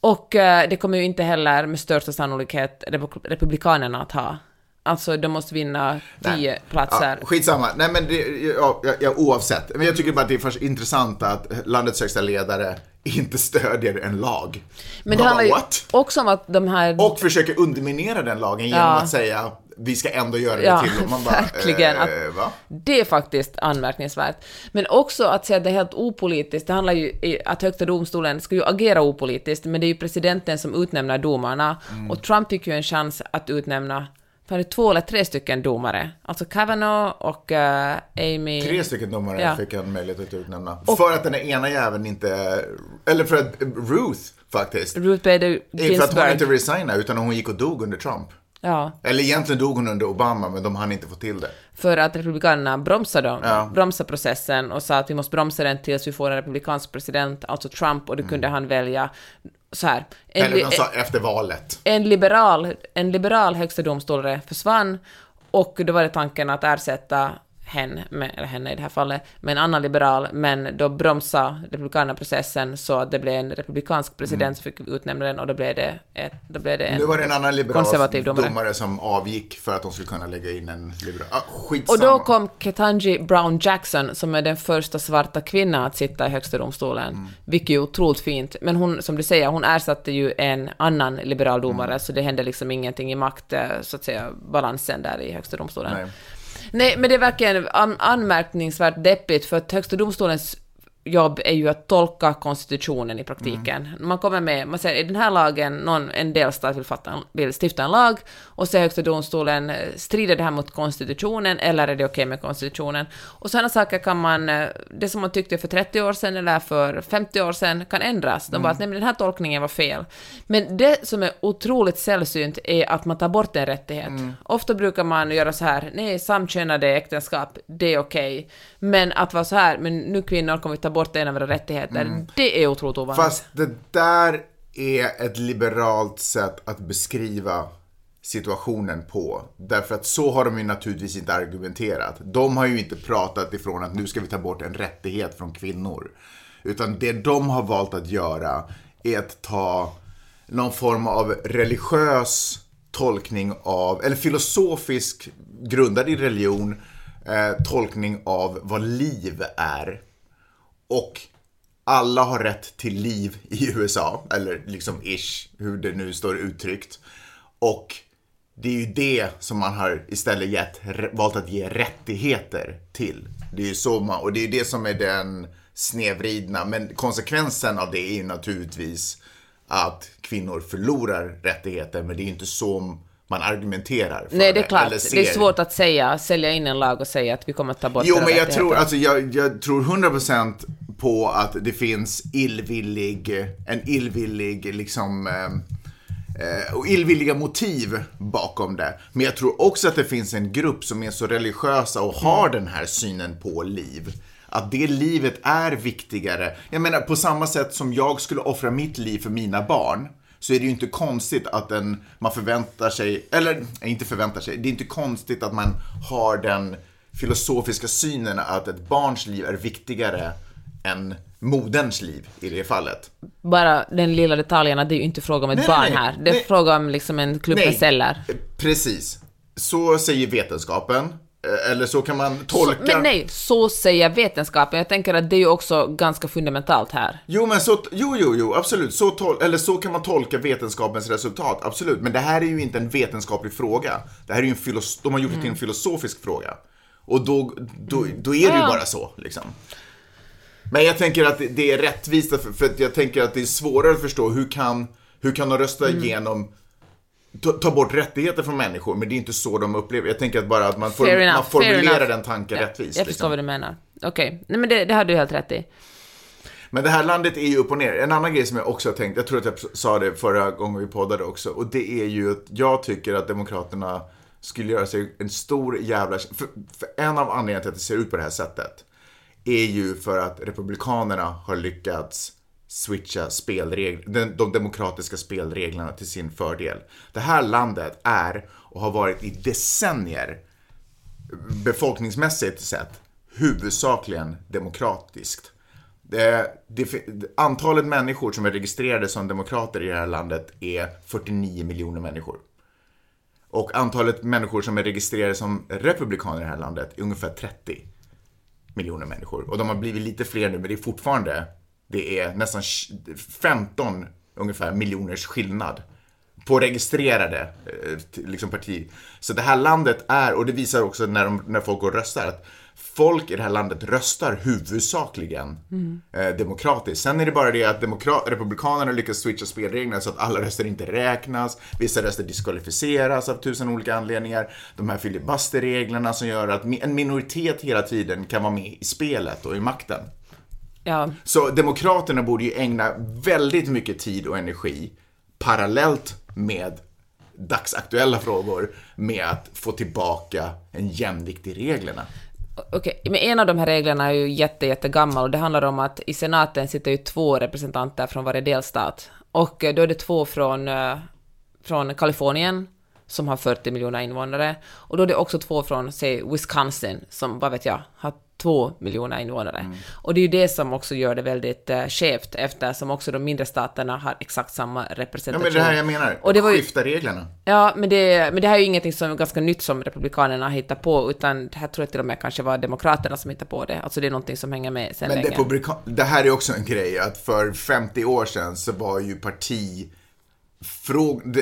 Och eh, det kommer ju inte heller med största sannolikhet Repu- Republikanerna att ha. Alltså, de måste vinna 10 platser. Ja, skitsamma. Nej men det, ja, ja, oavsett. Men jag tycker bara att det är först intressant att landets högsta ledare inte stödjer en lag. Men det handlar ju också om att de här... Och försöker underminera den lagen genom Ja. att säga vi ska ändå göra det Ja, till dem. Man bara, verkligen. Eh? Det är faktiskt anmärkningsvärt. Men också att säga att det är helt opolitiskt. Det handlar ju i att högsta domstolen ska ju agera opolitiskt, men det är ju presidenten som utnämner domarna. Mm. Och Trump fick ju en chans att utnämna var det två eller tre stycken domare? Alltså Kavanaugh och eh, Amy... Tre stycken domare Ja. fick han möjlighet att utnämna. För att den ena jäveln inte, eller för att Ruth faktiskt. Ruth Bader Inte för att hon Ginsburg. inte resignade utan hon gick och dog under Trump. Ja, Eller egentligen dog hon under Obama men de hann inte få till det. för att Republikanerna bromsade, dem, Ja. bromsade processen och sa att vi måste bromsa den tills vi får en republikansk president, alltså Trump, och då kunde han välja så här. En. Eller de sa efter valet. en liberal, en liberal högsta domstolare försvann och då var det tanken att ersätta hen, med, eller henne i det här fallet, med en annan liberal, men då bromsade republikanerna processen så att det blev en republikansk president som fick utnämna den och då blev det, ett, då blev det en Mm. Nu var det en annan liberal konservativ domare. domare som avgick för att de skulle kunna lägga in en liberal. Ah, Och då kom Ketanji Brown Jackson, som är den första svarta kvinnan att sitta i högsta domstolen, Mm. vilket är otroligt fint. Men hon, som du säger, hon ersatte ju en annan liberal domare, Mm. så det hände liksom ingenting i makt, eh, så att säga, balansen där i högsta domstolen. Nej. Nej, men det är verkligen an- anmärkningsvärt deppigt, för att högsta domstolens jobb är ju att tolka konstitutionen i praktiken. Man kommer med, man säger i den här lagen, någon, en delstat vill, fatta, vill stifta en lag och så högsta domstolen, strider det här mot konstitutionen eller är det okej med konstitutionen? Och sådana saker kan man, eh, det som man tyckte för 30 år sedan eller för 50 år sedan kan ändras. De bara att nej men den här tolkningen var fel. Men det som är otroligt sällsynt är att man tar bort en rättighet. Ofta brukar man göra så här, nej samkönade äktenskap, det är okej. Men att vara så här, men nu kvinnor kommer vi ta bort en av våra rättigheter, det är otroligt ovanligt. Fast det där är ett liberalt sätt att beskriva situationen på. Därför att så har de ju naturligtvis inte argumenterat. De har ju inte pratat ifrån att nu ska vi ta bort en rättighet från kvinnor. Utan det de har valt att göra är att ta någon form av religiös tolkning av, eller filosofisk, grundad i religion, eh, tolkning av vad liv är. Och alla har rätt till liv i USA, eller liksom ish, hur det nu står uttryckt. Och det är ju det som man har istället gett, valt att ge rättigheter till. Det är ju så man, och det är ju det som är den snedvridna, men konsekvensen av det är ju naturligtvis att kvinnor förlorar rättigheter, men det är ju inte så man argumenterar för Nej, det är klart. eller Det är svårt att säga, sälja in en lag och säga att vi kommer att ta bort Jo, men jag tror, alltså, jag, jag tror 100% på att det finns illvillig, en illvillig, liksom, eh, eh, och illvilliga motiv bakom det. Men jag tror också att det finns en grupp som är så religiösa och har den här synen på liv. Att det livet är viktigare. Jag menar, på samma sätt som jag skulle offra mitt liv för mina barn, så är det ju inte konstigt att en, man förväntar sig, eller inte förväntar sig, det är inte konstigt att man har den filosofiska synen att ett barns liv är viktigare än moderns liv i det fallet. Bara den lilla detaljen att det är ju inte fråga om ett Nej, barn nej, här. Det är Nej. fråga om liksom en klubb med celler. precis. Så säger vetenskapen. Eh, Eller så kan man tolka... Men nej, så säger vetenskapen. Jag tänker att det är ju också ganska fundamentalt här. Jo, men så, jo, jo, jo, absolut. Så, tol, eller så kan man tolka vetenskapens resultat, absolut. Men det här är ju inte en vetenskaplig fråga. Det här är ju en filos- de har gjort det till en filosofisk fråga. Och då, då, då är det ju bara så, liksom. Men jag tänker att det- är rättvist, för, jag tänker att det är svårare att förstå hur kan, hur kan de rösta igenom ta, ta bort rättigheter från människor, men det är inte så de upplever. Jag tänker att bara att man, form, enough, man formulerar den tanken Ja, rättvist. Jag förstår liksom. vad du menar. Okej, nej men det, det har du helt rätt i. Men det här landet är ju upp och ner. En annan grej som jag också har tänkt, jag tror att jag sa det förra gången vi poddade också, och det är ju att jag tycker att Demokraterna skulle göra sig en stor jävla... För, för en av anledningarna till att det ser ut på det här sättet är ju för att Republikanerna har lyckats switcha spelregler, de, de demokratiska spelreglerna till sin fördel. Det här landet är och har varit i decennier befolkningsmässigt sett huvudsakligen demokratiskt. Det, det, antalet människor som är registrerade som demokrater i det här landet är 49 miljoner människor. Och antalet människor som är registrerade som republikaner i det här landet är ungefär 30 miljoner människor. Och de har blivit lite fler nu, men det är fortfarande, det är nästan 15 ungefär miljoners skillnad på registrerade eh, liksom parti. Så det här landet är, och det visar också när, de, när folk går och röstar, att folk i det här landet röstar huvudsakligen eh, demokratiskt. Sen är det bara det att republikanerna lyckas switcha spelreglerna så att alla röster inte räknas, vissa röster diskvalificeras av tusen olika anledningar. De här filibusterreglerna som gör att en minoritet hela tiden kan vara med i spelet och i makten. Ja, Så Demokraterna borde ju ägna väldigt mycket tid och energi parallellt med dagsaktuella frågor med att få tillbaka en jämvikt i reglerna. Okej, men en av de här reglerna är ju jätte, jättegammal och det handlar om att i senaten sitter ju två representanter från varje delstat. Och eh, då är det två från, eh, från Kalifornien som har 40 miljoner invånare och då är det också två från, säg, Wisconsin som, vad vet jag, har två miljoner invånare. Mm. Och det är ju det som också gör det väldigt eh, skevt eftersom också de mindre staterna har exakt samma Ja, representation. men det här jag menar. Och det var ju- Skifta reglerna. Ja, men det, men det här är ju ingenting som är ganska nytt som Republikanerna hittar på, utan det här tror jag till och med kanske var Demokraterna som hittade på det. Alltså det är någonting som hänger med sen Men länge. republika- det här är också en grej, att för 50 år sedan så var ju parti...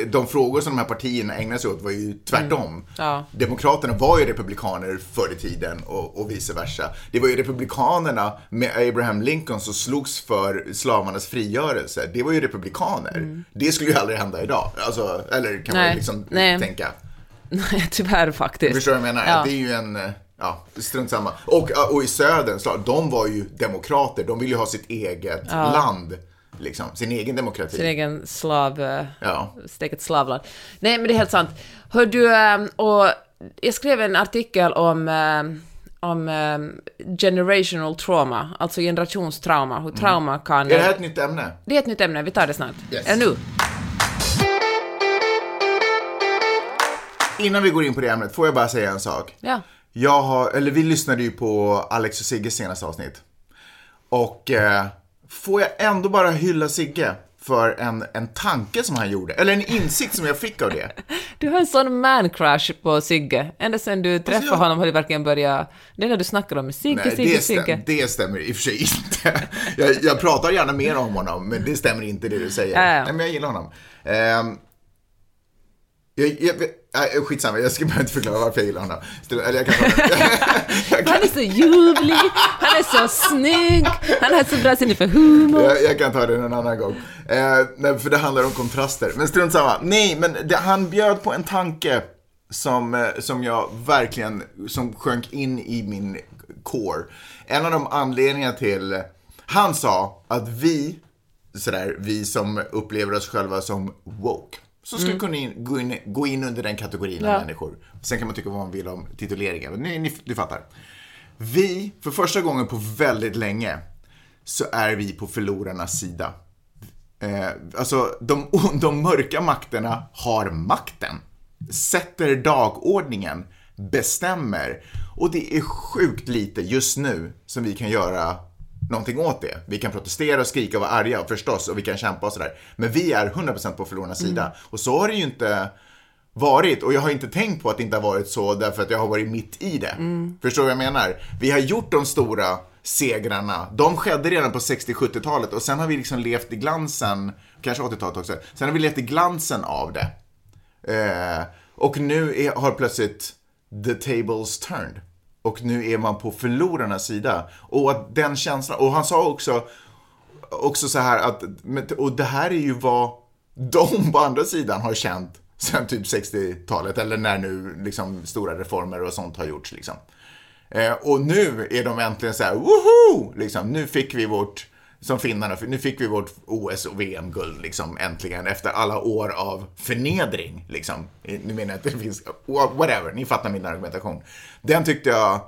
De, frågor som de här partierna ägnade sig åt var ju tvärtom. Mm. Ja. Demokraterna var ju republikaner förr i tiden och, och vice versa. Det var ju republikanerna med Abraham Lincoln som slogs för slavarnas frigörelse. Det var ju republikaner. Det skulle ju aldrig hända idag. Alltså, eller kan man Mm. Nej, liksom nej. tänka. Nej, tyvärr faktiskt. Förstår du vad jag menar? Ja. Det är ju en, eh, ja, strunt samma. Och, och i södern, de var ju demokrater. De ville ju ha sitt eget land. Liksom, sin egen demokrati. Sin egen slav... eh, Ja. Sitt eget slavland. Nej, men det är helt sant. Hör du, eh, och jag skrev en artikel om eh, om generational trauma, alltså generationstrauma, hur trauma kan... Mm. Är det här ett nytt ämne? Det är ett nytt ämne, vi tar det snart. Yes. Eller nu? Innan vi går in på det ämnet, får jag bara säga en sak? Ja. Jag har, eller vi lyssnade ju på Alex och Sigges senaste avsnitt. Och eh, får jag ändå bara hylla Sigge för en, en tanke som han gjorde, eller en insikt som jag fick av det. Du har en sån man-crush på Sigge. Ända sedan du träffade jag- honom har du verkligen börjat... Det är när du snackar om Sigge, Nej, Sigge, det, Sigge. stäm, det stämmer i och för sig inte. Jag, jag pratar gärna mer om honom, men det stämmer inte det du säger. Ja. Nej, men jag gillar honom. Um, jag, jag, nej, skitsamma, jag ska bara inte förklara varför jag gillar honom. Eller jag kan jag, Han är så ljuvlig, han är så snygg, han har så bra sinne för humor. jag, jag kan ta det någon annan gång. Eh, för det handlar om kontraster. Men strunt samma. Nej, men det, han bjöd på en tanke som, eh, som jag verkligen, som sjönk in i min core. En av de anledningarna till, han sa att vi, sådär, vi som upplever oss själva som woke, så skulle kunna in, gå, in, gå in under den kategorin av Ja. människor. Sen kan man tycka vad man vill om tituleringen, men ni, ni, du fattar. Vi, för första gången på väldigt länge, så är vi på förlorarnas sida. Eh, alltså, de, de mörka makterna har makten. Sätter dagordningen, bestämmer. Och det är sjukt lite just nu som vi kan göra någonting åt det. Vi kan protestera och skrika och vara arga förstås och vi kan kämpa och sådär. Men vi är 100% på förlorarnas sida. Och så har det ju inte varit och jag har inte tänkt på att det inte har varit så därför att jag har varit mitt i det. Förstår du vad jag menar? Vi har gjort de stora segrarna. De skedde redan på 60-70-talet och sen har vi liksom levt i glansen, kanske 80-talet också, sen har vi levt i glansen av det. Eh, och nu är, har plötsligt the tables turned. Och nu är man på förlorarnas sida. Och att den känslan, och han sa också, också så här att, och det här är ju vad de på andra sidan har känt sen typ 60-talet, eller när nu liksom stora reformer och sånt har gjorts liksom. Eh, och nu är de äntligen så här, woho! Liksom, nu fick vi vårt, som finnarna, för nu fick vi vårt OS och VM-guld liksom äntligen efter alla år av förnedring liksom. Nu menar jag att det finns, whatever, ni fattar min argumentation. Den tyckte jag,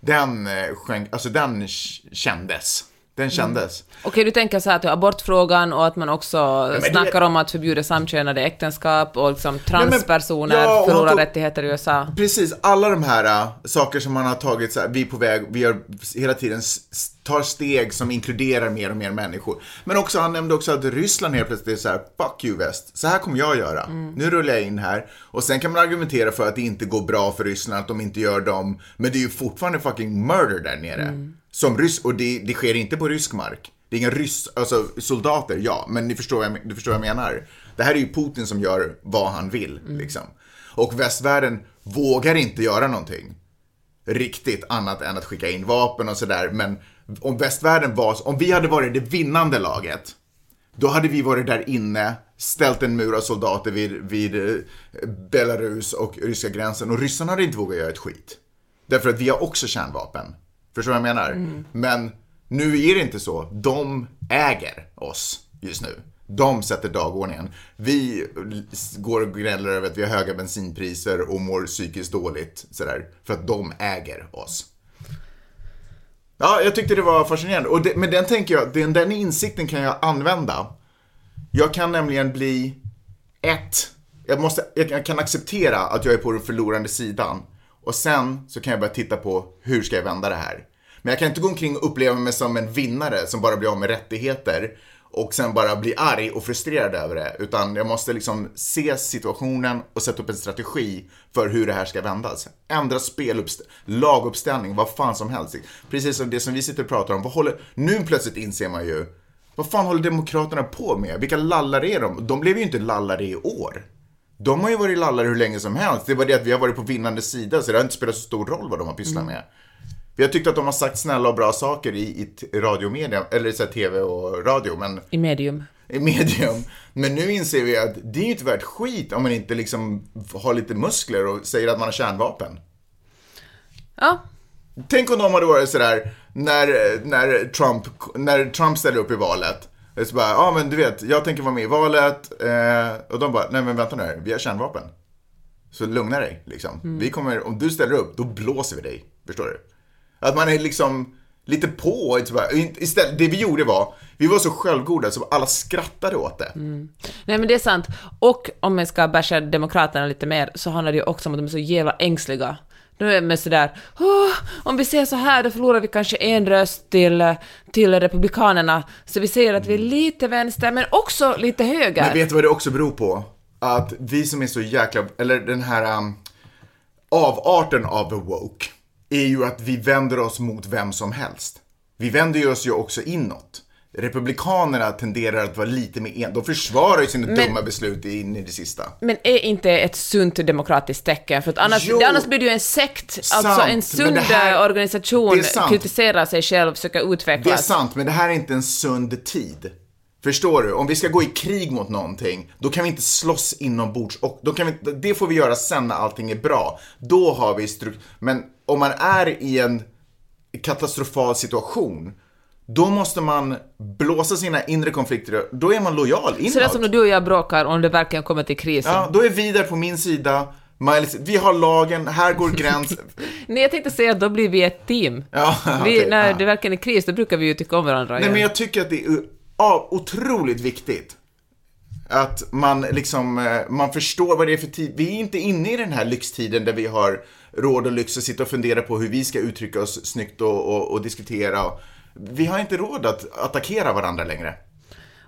den skänk, sjönk, alltså den kändes. Den kändes. Okej, du tänker så här till abortfrågan och att man också men det- snackar om att förbjuda samkönade äktenskap och liksom transpersoner ja, och han förlorar tog- rättigheter i USA. Precis, alla de här äh, saker som man har tagit, så här, vi är på väg, vi har hela tiden tar steg som inkluderar mer och mer människor. Men också, han nämnde också att Ryssland helt plötsligt är så här, fuck you väst, så här kommer jag göra. Nu rullar jag in här. Och sen kan man argumentera för att det inte går bra för Ryssland, att de inte gör dem, men det är ju fortfarande fucking murder där nere. Som ryss, och det, det sker inte på rysk mark. Det är inga ryss, alltså soldater, ja, men ni förstår vad jag, du förstår vad jag menar. Det här är ju Putin som gör vad han vill, liksom. Och västvärlden vågar inte göra någonting riktigt annat än att skicka in vapen och sådär. Men om västvärlden var, om vi hade varit det vinnande laget, då hade vi varit där inne, ställt en mur av soldater vid, vid eh, Belarus och ryska gränsen och ryssarna hade inte vågat göra ett skit. Därför att vi har också kärnvapen. Förstår du vad jag menar? Men nu är det inte så. De äger oss just nu. De sätter dagordningen. Vi går och gnäller över att vi har höga bensinpriser och mår psykiskt dåligt. Sådär, för att de äger oss. Ja, jag tyckte det var fascinerande. Och det, men den tänker jag, den, den insikten kan jag använda. Jag kan nämligen bli ett, jag, måste, jag kan acceptera att jag är på den förlorande sidan. Och sen så kan jag börja titta på hur ska jag vända det här. Men jag kan inte gå omkring och uppleva mig som en vinnare som bara blir av med rättigheter och sen bara bli arg och frustrerad över det. Utan jag måste liksom se situationen och sätta upp en strategi för hur det här ska vändas. Ändra speluppställning, laguppställning, vad fan som helst. Precis som det som vi sitter och pratar om. Vad håller, nu plötsligt inser man ju, vad fan håller Demokraterna på med? Vilka lallare är de? De blev ju inte lallare i år. De har ju varit lallare hur länge som helst. Det var det att vi har varit på vinnande sida, så det har inte spelat så stor roll vad de har pysslat med. Vi har tyckt att de har sagt snälla och bra saker i, i radiomedia, eller så här, tv och radio, men I medium. i medium. Men nu inser vi att det är ju inte värt skit om man inte liksom har lite muskler och säger att man har kärnvapen. Ja, Tänk om de hade varit sådär när, när, Trump, när Trump ställer upp i valet. Det är så bara, ja men du vet, jag tänker vara med i valet. Eh, och de bara, nej men vänta nu här, vi har kärnvapen. Så lugna dig liksom. Vi kommer, om du ställer upp, då blåser vi dig. Förstår du? Att man är liksom lite på. Istället, det vi gjorde var, vi var så självgoda så alla skrattade åt det. nej men det är sant. Och om man ska basha Demokraterna lite mer så handlar det ju också om att de är så jävla ängsliga. De är med sådär, "Åh, om vi ser så här då förlorar vi kanske en röst till, till Republikanerna. Så vi säger att vi är lite vänster men också lite höger. Men vet du vad det också beror på? Att vi som är så jäkla, eller den här um, avarten av the woke, är ju att vi vänder oss mot vem som helst. Vi vänder ju oss ju också inåt. Republikanerna tenderar att vara lite mer en, de försvarar ju sina Men- dumma beslut in i det sista. Men är inte ett sunt demokratiskt tecken? För att annars, Jo. det, annars blir det ju en sekt. Sant, alltså en sund här- organisation är sant. kritiserar sig själv, försöker Det är utvecklas. sant, men det här är inte en sund tid. Förstår du? Om vi ska gå i krig mot någonting, då kan vi inte slåss inombords. Och då kan vi, det får vi göra sen när allting är bra. Då har vi struk- Men om man är i en katastrofal situation, då måste man blåsa sina inre konflikter. Då är man lojal inåt. Så det är som när du och jag bråkar om det verkligen kommer till krisen. Ja, då är vi där på min sida. Vi har lagen, här går gränsen. Nej, jag tänkte säga att då blir vi ett team. Ja, vi, när ja. det verkligen är kris, då brukar vi ju tycka om varandra. Nej, igen. men jag tycker att det är ja, otroligt viktigt att man liksom, eh, man förstår vad det är för tid. Vi är inte inne i den här lyxtiden där vi har råd och lyx att sitta och fundera på hur vi ska uttrycka oss snyggt och, och, och diskutera. Vi har inte råd att attackera varandra längre.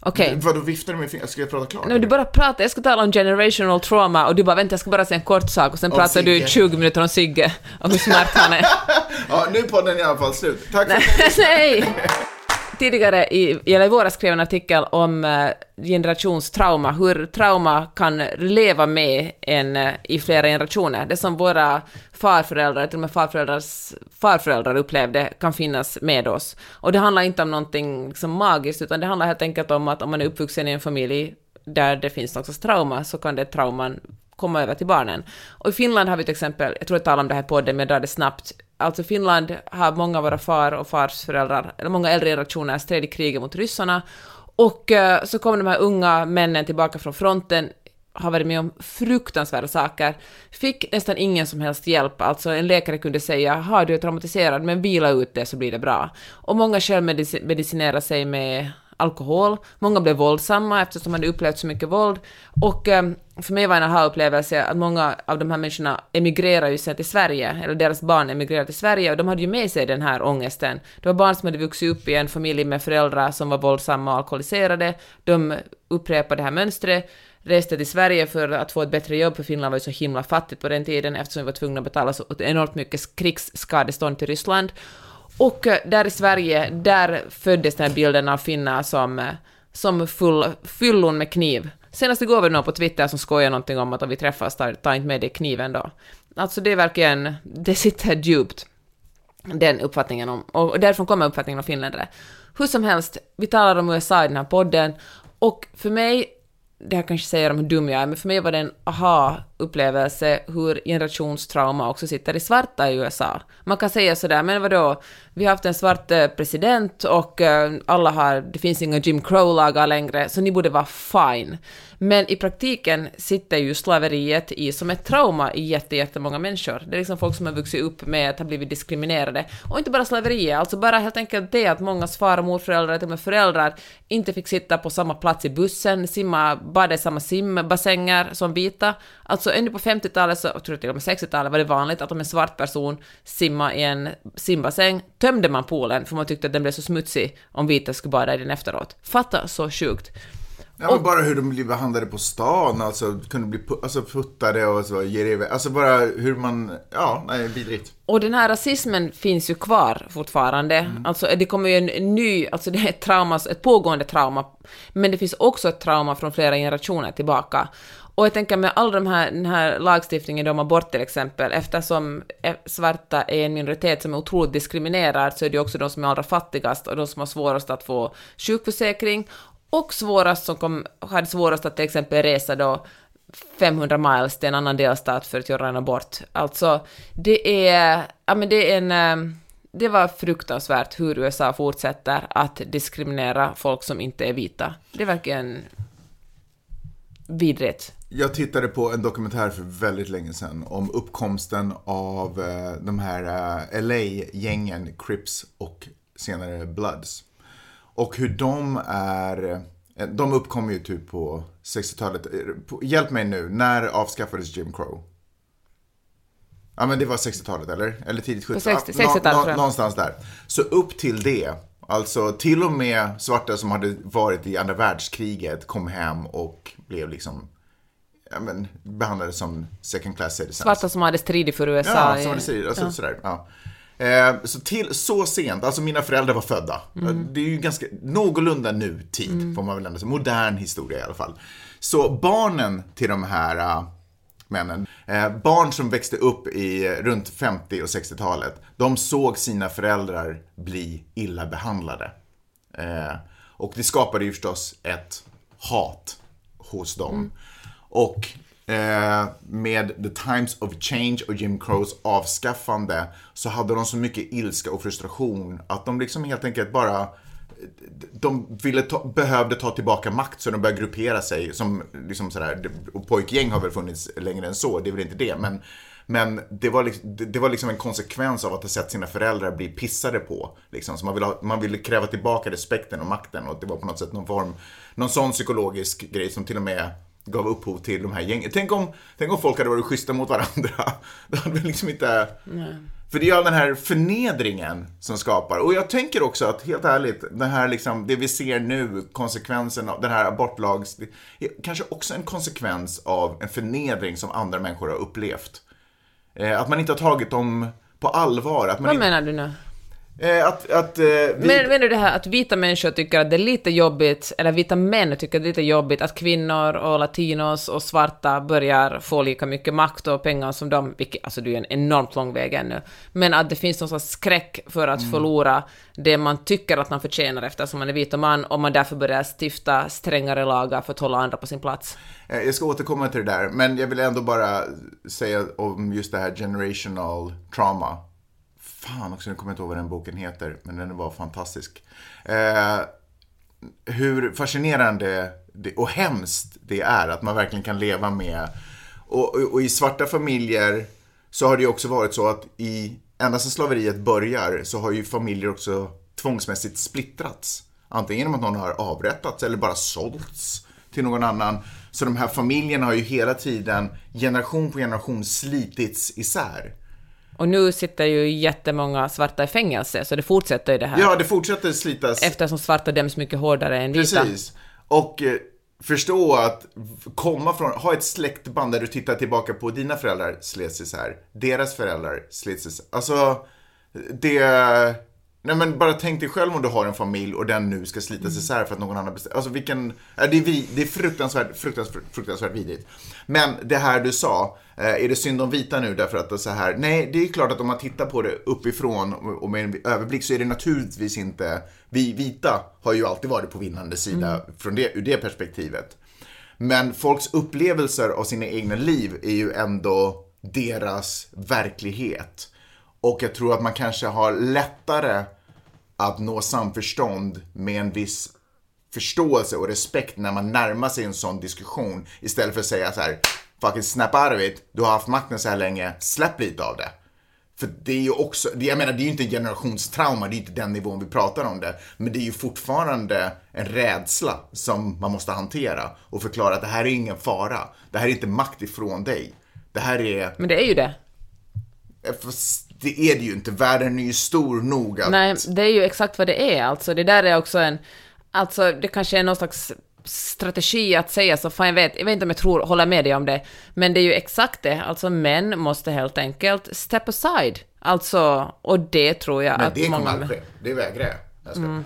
Okej. Vadå viftar du med fingret? Ska jag prata klart? Nej, du bara pratar, jag ska tala om generational trauma och du bara vänta, jag ska bara säga en kort sak och sen Om pratar du Sigge. 20 minuter om Sigge och hur smart han är. Ja, nu är podden i alla fall slut. Tack för Nej! Tidigare i, eller i våras skrev jag en artikel om eh, generationstrauma, hur trauma kan leva med en eh, i flera generationer. Det som våra farföräldrar, till och med farföräldrars farföräldrar upplevde kan finnas med oss. Och det handlar inte om någonting liksom magiskt, utan det handlar helt enkelt om att om man är uppvuxen i en familj där det finns något sorts trauma, så kan det trauman komma över till barnen. Och i Finland har vi till exempel, jag tror jag talade om det här på podden, men jag drar det snabbt, alltså Finland har många av våra far och farsföräldrar, eller många äldre generationer stred i kriget mot ryssarna, och eh, så kom de här unga männen tillbaka från fronten, har varit med om fruktansvärda saker, fick nästan ingen som helst hjälp, alltså en läkare kunde säga har du är traumatiserad, men vila ut det så blir det bra. Och många självmedicinerade sig med alkohol, många blev våldsamma eftersom de hade upplevt så mycket våld, och eh, för mig var en aha-upplevelse att många av de här människorna emigrerar ju sen till Sverige, eller deras barn emigrerar till Sverige, och de hade ju med sig den här ångesten. Det var barn som hade vuxit upp i en familj med föräldrar som var våldsamma och alkoholiserade, de upprepade det här mönstret, reste till Sverige för att få ett bättre jobb, för Finland var ju så himla fattigt på den tiden eftersom vi var tvungna att betala så enormt mycket krigsskadestånd till Ryssland. Och eh, där i Sverige, där föddes den här bilden av finnar som, eh, som full, fyllon med kniv. Senast igår var det någon på Twitter som skojade någonting om att om vi träffas, ta, ta inte med dig kniven då. Alltså det är verkligen, det sitter djupt, den uppfattningen om, och därifrån kommer uppfattningen om finländare. Hur som helst, vi talar om USA i den här podden, och för mig det här kanske säger om hur dum jag är, men för mig var det en aha upplevelse hur generationstrauma också sitter i svarta i USA. Man kan säga sådär, men vadå, vi har haft en svart eh, president och eh, alla har, det finns inga Jim Crow-lagar längre, så ni borde vara fine. Men i praktiken sitter ju slaveriet i som ett trauma i jättemånga människor. Det är liksom folk som har vuxit upp med att ha blivit diskriminerade. Och inte bara slaveriet, alltså bara helt enkelt det att mångas far och morföräldrar, till och med föräldrar, inte fick sitta på samma plats i bussen, simma, bada i samma simbassänger som vita. Alltså ännu på 50-talet, så, jag tror till och med 60-talet, var det vanligt att om en svart person simmade i en simbassäng tömde man poolen för man tyckte att den blev så smutsig om vita skulle bada i den efteråt. Fatta så sjukt. Ja, men bara hur de blir behandlade på stan, alltså kunde bli alltså, puttade och så, ger. Alltså bara hur man, ja, nej, vidrigt. Och den här rasismen finns ju kvar fortfarande. Alltså det kommer ju en ny, alltså det är ett trauma, ett pågående trauma, men det finns också ett trauma från flera generationer tillbaka. Och jag tänker med all de här, den här lagstiftningen om abort till exempel, eftersom e, svarta är en minoritet som är otroligt diskriminerad, så är det ju också de som är allra fattigast och de som har svårast att få sjukförsäkring, och svårast som kom, hade svårast att till exempel resa då 500 miles till en annan delstat för att göra en abort. Alltså, det är, ja men det är en, eh, det var fruktansvärt hur USA fortsätter att diskriminera folk som inte är vita. Det är verkligen vidrigt. Jag tittade på en dokumentär för väldigt länge sedan om uppkomsten av eh, de här eh, LA-gängen Crips och senare Bloods. Och hur de är, eh, de uppkom ju typ på 60-talet. Eh, på- Hjälp mig nu, när avskaffades Jim Crow? Ja men det var 60-talet eller? Eller tidigt 70 60 Ja, nå- 60-talet, nå-. Någonstans där. Så upp till det, alltså till och med svarta som hade varit i andra världskriget kom hem och blev liksom ja, men, behandlade som second class citizens. Svarta som hade stridit för USA. Ja, som det säger. Alltså, sådär, ja. Eh, så till så sent, alltså mina föräldrar var födda. Mm. Det är ju ganska någorlunda nutid, får man väl ändå säga. Modern historia i alla fall. Så barnen till de här äh, männen, eh, barn som växte upp i eh, runt 50 och 60-talet, de såg sina föräldrar bli illa behandlade. Eh, och det skapade ju förstås ett hat hos dem. Och eh, med The Times of Change och Jim Crows avskaffande så hade de så mycket ilska och frustration att de liksom helt enkelt bara de ville ta, behövde ta tillbaka makt så de började gruppera sig som liksom sådär, och pojkgäng har väl funnits längre än så, det är väl inte det, men men det var, liksom, det det var liksom en konsekvens av att ha sett sina föräldrar bli pissade på. Liksom. Så man ville, ha, man ville kräva tillbaka respekten och makten och det var på något sätt någon form, någon sån psykologisk grej som till och med gav upphov till de här gängen. Tänk om, tänk om folk hade varit schyssta mot varandra. Det hade vi liksom inte... För det är all den här förnedringen som skapar. Och jag tänker också att, helt ärligt, det här liksom, det vi ser nu, konsekvensen av den här abortlags, kanske också en konsekvens av en förnedring som andra människor har upplevt. Eh, att man inte har tagit dem på allvar. Att man Vad inte, menar du nu? Eh, att, att, eh, vi, Men, menar du det här att vita människor tycker att det är lite jobbigt, eller vita män tycker att det är lite jobbigt att kvinnor och latinos och svarta börjar få lika mycket makt och pengar som de, vilket, alltså det är en enormt lång väg ännu, men att det finns någon sorts skräck för att förlora det man tycker att man förtjänar eftersom man är vit och man, och man därför börjar stifta strängare lagar för att hålla andra på sin plats. Eh, Jag ska återkomma till det där, men jag vill ändå bara säga om just det här generational trauma fan också, nu kommer jag inte ihåg vad den boken heter, men den var fantastisk. Eh, hur fascinerande det, och hemskt det är att man verkligen kan leva med. Och, och, och i svarta familjer så har det ju också varit så att i, ända sedan slaveriet börjar så har ju familjer också tvångsmässigt splittrats. Antingen genom att någon har avrättats eller bara sålts till någon annan. Så de här familjerna har ju hela tiden, generation på generation, slitits isär. Och nu sitter ju jättemånga svarta i fängelse, så det fortsätter ju det här. Ja, det fortsätter slitas. Eftersom svarta döms mycket hårdare än vita. Precis. Och eh, förstå att komma från, ha ett släktband där du tittar tillbaka på dina föräldrar slets isär, deras föräldrar slets isär. Alltså, det... Nej men bara tänk dig själv om du har en familj och den nu ska slitas isär för att någon annan bestämmer. Alltså vilken... Det är, vi, det är fruktansvärt, fruktansvärt, fruktansvärt vidrigt. Men det här du sa, eh, är det synd om vita nu därför att det är så här? Nej, det är klart att om man tittar på det uppifrån och med en överblick så är det naturligtvis inte... Vi vita har ju alltid varit på vinnande sida från det, ur det perspektivet. Men folks upplevelser av sina egna liv är ju ändå deras verklighet. Och jag tror att man kanske har lättare att nå samförstånd med en viss förståelse och respekt när man närmar sig en sån diskussion istället för att säga så här fucking snap out of it, du har haft makten så här länge, släpp lite av det. För det är ju också, jag menar det är ju inte en generationstrauma, det är ju inte den nivån vi pratar om det. Men det är ju fortfarande en rädsla som man måste hantera och förklara att det här är ingen fara. Det här är inte makt ifrån dig. Det här är, Men det är ju det. fast det är det ju inte, världen är ju stor nog att... Nej, det är ju exakt vad det är. Alltså, det där är också en... Alltså, det kanske är någon slags strategi att säga så, fan jag vet, jag vet inte om jag tror, håller med dig om det, men det är ju exakt det, alltså män måste helt enkelt step aside. Alltså, och det tror jag Men att det kommer många... aldrig ske, det vägrar jag. Ska.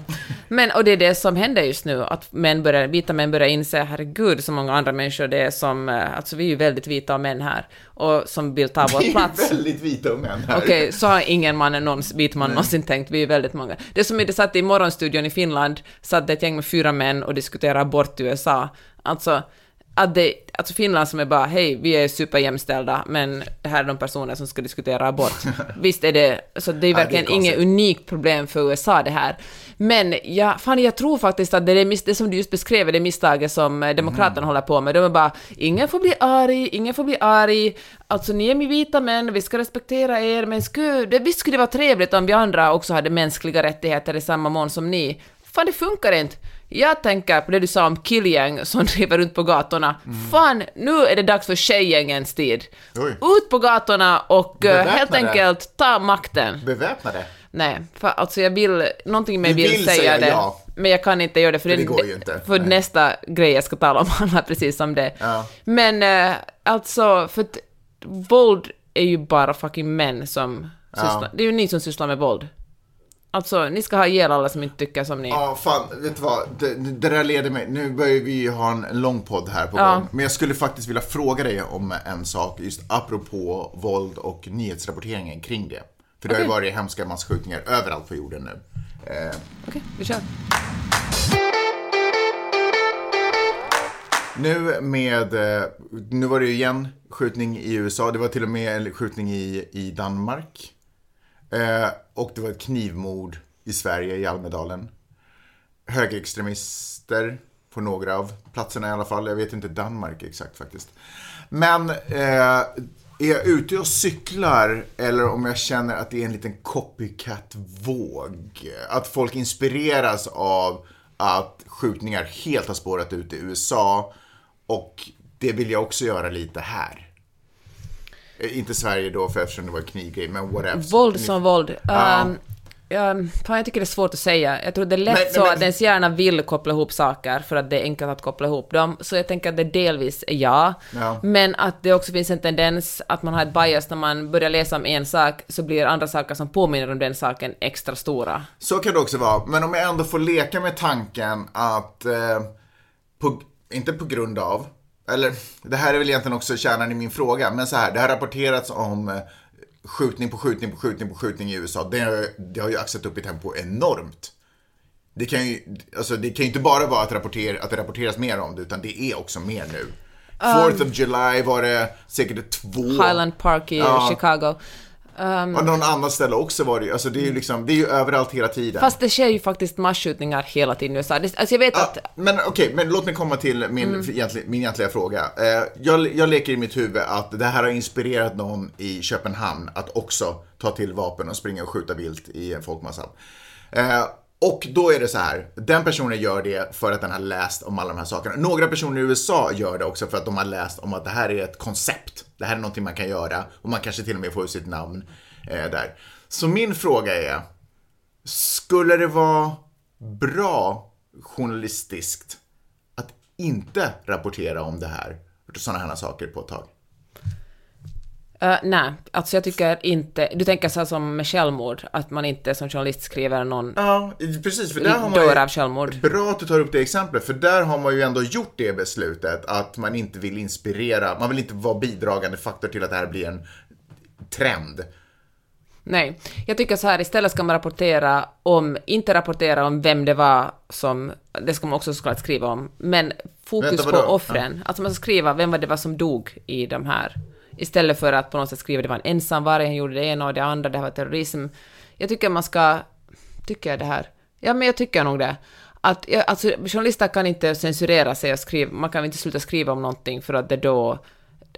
Men, och det är det som händer just nu, att män börjar, vita män börjar inse, herregud, så många andra människor det är som, eh, alltså vi är ju väldigt vita och män här, och som vill ta vår Vi är plats. väldigt vita och män här. Okej, så har ingen man, någon vit man någonsin tänkt. Vi är väldigt många. Det som är det satt i morgonstudion i Finland, satt det ett gäng med fyra män och diskuterade abort i USA. Alltså, att det, alltså Finland som är bara, hej, vi är superjämställda, men det här är de personer som ska diskutera abort. Visst är det, så det är det är verkligen inget konstigt. unikt problem för USA det här. Men ja, fan, jag tror faktiskt att det är miss, det som du just beskrev, är det misstaget som eh, Demokraterna håller på med. De är bara, ingen får bli arg, ingen får bli arg, alltså ni är med vita män, vi ska respektera er, men skulle, det, visst skulle det vara trevligt om vi andra också hade mänskliga rättigheter i samma mån som ni. Fan, det funkar inte. Jag tänker på det du sa om killgäng som driver runt på gatorna. Fan, nu är det dags för tjejgängens tid. Oj. Ut på gatorna och eh, helt Beväpnade. enkelt ta makten. Beväpnade. Nej, för alltså jag vill, någonting med vill, vill säga, säga det, ja. men jag kan inte göra det för, För det går ju inte. för Nej. nästa grej jag ska tala om handlar precis om det. Ja. Men eh, alltså, för att våld är ju bara fucking män som sysslar, det är ju ni som sysslar med våld. Alltså, ni ska ha ihjäl alla som inte tycker som ni. Ja, fan, vet du vad? Det, det där leder mig, nu börjar vi ju ha en lång podd här på Ja. gång. Men jag skulle faktiskt vilja fråga dig om en sak, just apropå våld och nyhetsrapporteringen kring det. För det har ju varit hemska masskjutningar överallt på jorden nu. Eh, Okej, vi kör. Nu med, eh, nu var det ju igen skjutning i USA, det var till och med en skjutning i, i Danmark. Eh, och det var ett knivmord i Sverige, i Almedalen. Högerextremister på några av platserna i alla fall, jag vet inte Danmark exakt faktiskt. Men eh, är jag ute och cyklar eller om jag känner att det är en liten copycat-våg. Att folk inspireras av att skjutningar helt har spårat ut i USA och det vill jag också göra lite här. Eh, Inte Sverige då, för eftersom det var knivgrej, men whatever. Våld som våld. Ja. Um, ja, fan, jag tycker det är svårt att säga. Jag tror det är lätt Men- så men- att ens hjärna vill koppla ihop saker för att det är enkelt att koppla ihop dem. Så jag tänker att det delvis är ja. Ja. Men att det också finns en tendens att man har ett bias när man börjar läsa om en sak så blir andra saker som påminner om den saken extra stora. Så kan det också vara. Men om jag ändå får leka med tanken att, eh, på, inte på grund av, eller det här är väl egentligen också kärnan i min fråga, men så här, det har rapporterats om eh, skjutning på skjutning på skjutning på skjutning i USA. Det, har- det har ju axat upp i tempo enormt. Det kan ju, alltså det kan ju inte bara vara att, rapporter, att det rapporteras mer om det, utan det är också mer nu. 4th of July var det säkert två... Highland Park i Ja. Chicago. Och någon annan ställe också var det ju, alltså det är ju liksom, det är ju överallt hela tiden. Fast det sker ju faktiskt masskjutningar hela tiden i USA. Alltså jag vet Ja, att... men okej, men låt mig komma till min, Mm. egentliga, min egentliga fråga. Eh, jag, jag leker i mitt huvud att det här har inspirerat någon i Köpenhamn att också ta till vapen och springa och skjuta vilt i en folkmassa. Eh, och då är det så här, den personen gör det för att den har läst om alla de här sakerna. Några personer i USA gör det också för att de har läst om att det här är ett koncept. Det här är någonting man kan göra och man kanske till och med får ut sitt namn eh, där. Så min fråga är, skulle det vara bra journalistiskt att inte rapportera om det här, sådana här saker på ett tag? Uh, nej, alltså jag tycker inte... Du tänker så här som med självmord, att man inte som journalist skriver någon Ja, precis, för där har man dör av självmord. Bra att du tar upp det exemplet, för där har man ju ändå gjort det beslutet att man inte vill inspirera, man vill inte vara bidragande faktor till att det här blir en trend. Nej, jag tycker så här, istället ska man rapportera om, inte rapportera om vem det var som, det ska man också såklart skriva om, men fokus Vänta, på offren. Alltså man ska skriva vem var det var som dog i de här, istället för att på något sätt skriva det var en ensamvarg, han gjorde det ena och det andra, det var terrorism. Jag tycker man ska, tycker jag det här? Ja, men jag tycker nog det. Att, alltså, journalister kan inte censurera sig och skriva, man kan inte sluta skriva om någonting för att det då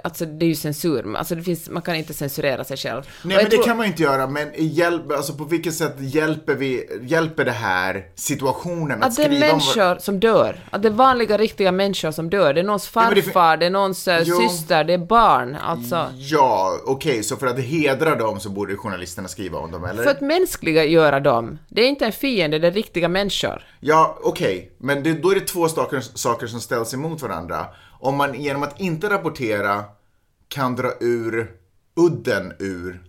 Alltså det är ju censur, alltså det finns, man kan inte censurera sig själv. Nej men det tror- kan man ju inte göra, men hjälp, alltså på vilket sätt hjälper, vi, hjälper det här situationen att, Att det är skriva om... människor som dör. Att det är vanliga, riktiga människor som dör. Det är någons det farfar, fin- det, är någons eh, Jo. syster, det är barn. Alltså. Ja, okej, så för att hedra dem så borde journalisterna skriva om dem, eller? För att mänskliga göra dem. Det är inte en fiende, det är riktiga människor. Ja, okej, men det, då är det två saker, saker som ställs emot varandra. Om man genom att inte rapportera kan dra ur udden ur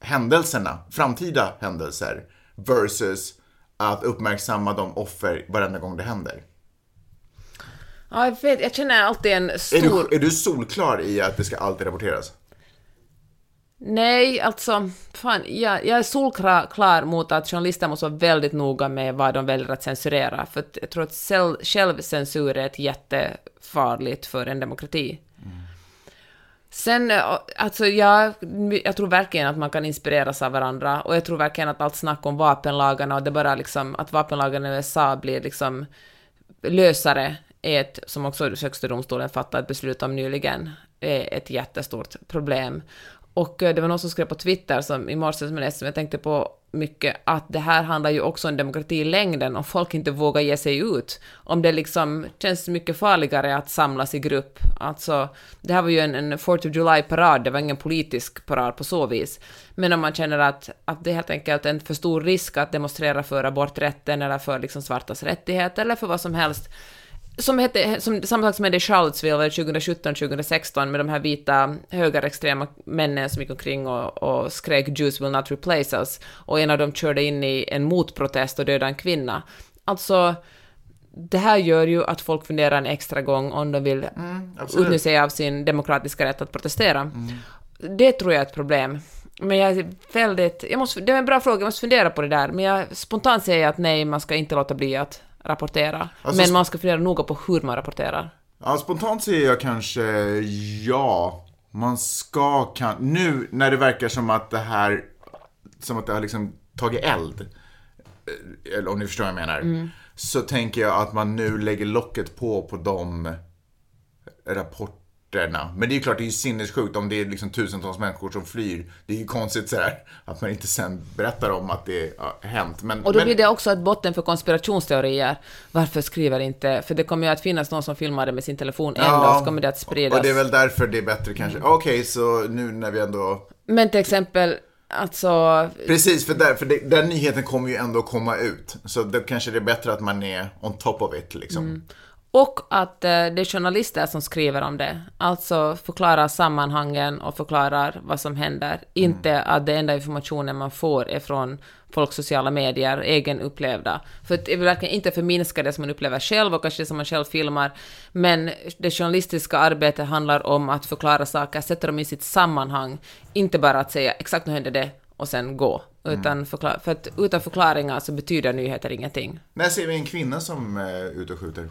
händelserna, framtida händelser, versus att uppmärksamma de offer varenda gång det händer. Ja, jag, vet, jag känner alltid en Är stor... du, är du solklar i att det ska alltid rapporteras? Nej, alltså, fan, jag, jag är solklar klar mot att journalister måste vara väldigt noga med vad de väljer att censurera, för jag tror att själv, självcensur är ett jättefarligt för en demokrati. Sen, eh, alltså jag, jag tror verkligen att man kan inspireras av varandra, och jag tror verkligen att allt snack om vapenlagarna och det bara liksom, att vapenlagarna i USA blir liksom lösare är ett, som också högsta domstolen fattade ett beslut om nyligen, är ett jättestort problem. Och eh, det var någon som skrev på Twitter som i morse som jag läste, som jag tänkte på mycket, att det här handlar ju också om demokrati i längden, om folk inte vågar ge sig ut. Om det liksom känns mycket farligare att samlas i grupp. Alltså, det här var ju en, en 4th of July-parad, det var ingen politisk parad på så vis. Men om man känner att, att det är helt enkelt en för stor risk att demonstrera för aborträtten eller för liksom svartas rättigheter eller för vad som helst, som hette, som, samma sak som hände i Charlottesville 2017-2016 med de här vita högerextrema männen som gick omkring och, och skrek “Jews will not replace us” och en av dem körde in i en motprotest och dödade en kvinna. Alltså, det här gör ju att folk funderar en extra gång om de vill absolut. utnyttja sig av sin demokratiska rätt att protestera. Det tror jag är ett problem. Men jag är väldigt... Jag måste, det är en bra fråga, jag måste fundera på det där. Men jag spontant säger jag att nej, man ska inte låta bli att rapportera. Alltså, men man ska fundera noga på hur man rapporterar. Ja, spontant säger jag kanske ja. Man ska kan... Nu när det verkar som att det här, som att det har liksom tagit eld, eh, eller om ni förstår vad jag menar, så tänker jag att man nu lägger locket på på de rapporterna. Men det är ju klart, det är ju sinnessjukt om det är liksom tusentals människor som flyr. Det är ju konstigt sådär att man inte sen berättar om att det har hänt. Men, Och då men, blir det också ett botten för konspirationsteorier. Varför skriver inte... För det kommer ju att finnas någon som filmar det med sin telefon ändå, så kommer det att spridas. Och det är väl därför det är bättre kanske. Okej, så nu när vi ändå Men till exempel, alltså... Precis, för, där, för det, den nyheten kommer ju ändå komma ut. Så det kanske det är bättre att man är on top of it liksom. Och att eh, det är journalister som skriver om det. Alltså förklarar sammanhangen och förklarar vad som händer. Inte att det enda informationen man får är från folks sociala medier, egen upplevda. För vill verkligen inte förminska det som man upplever själv och kanske det som man själv filmar. Men det journalistiska arbetet handlar om att förklara saker, sätta dem i sitt sammanhang. Inte bara att säga exakt nu hände det och sen gå. Utan förklara, för att utan förklaringar så betyder nyheter ingenting. När ser vi en kvinna som eh, är ute och skjuter?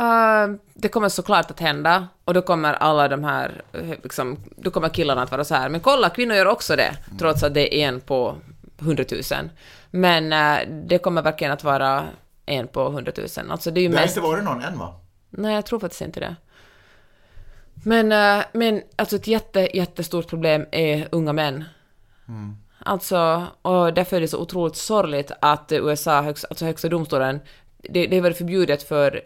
Uh, det kommer såklart att hända, och då kommer alla de här, eh, liksom, då kommer killarna att vara så här, men kolla, kvinnor gör också det, trots att det är en på hundratusen. Men uh, det kommer verkligen att vara en på hundratusen. Alltså det är ju Det har mest... inte varit någon än va? Nej, jag tror faktiskt inte det. Men, eh, men alltså ett jätte, jättestort problem är unga män. Alltså, och därför är det så otroligt sorgligt att USA, högst, alltså högsta domstolen, det, det har varit förbjudet för,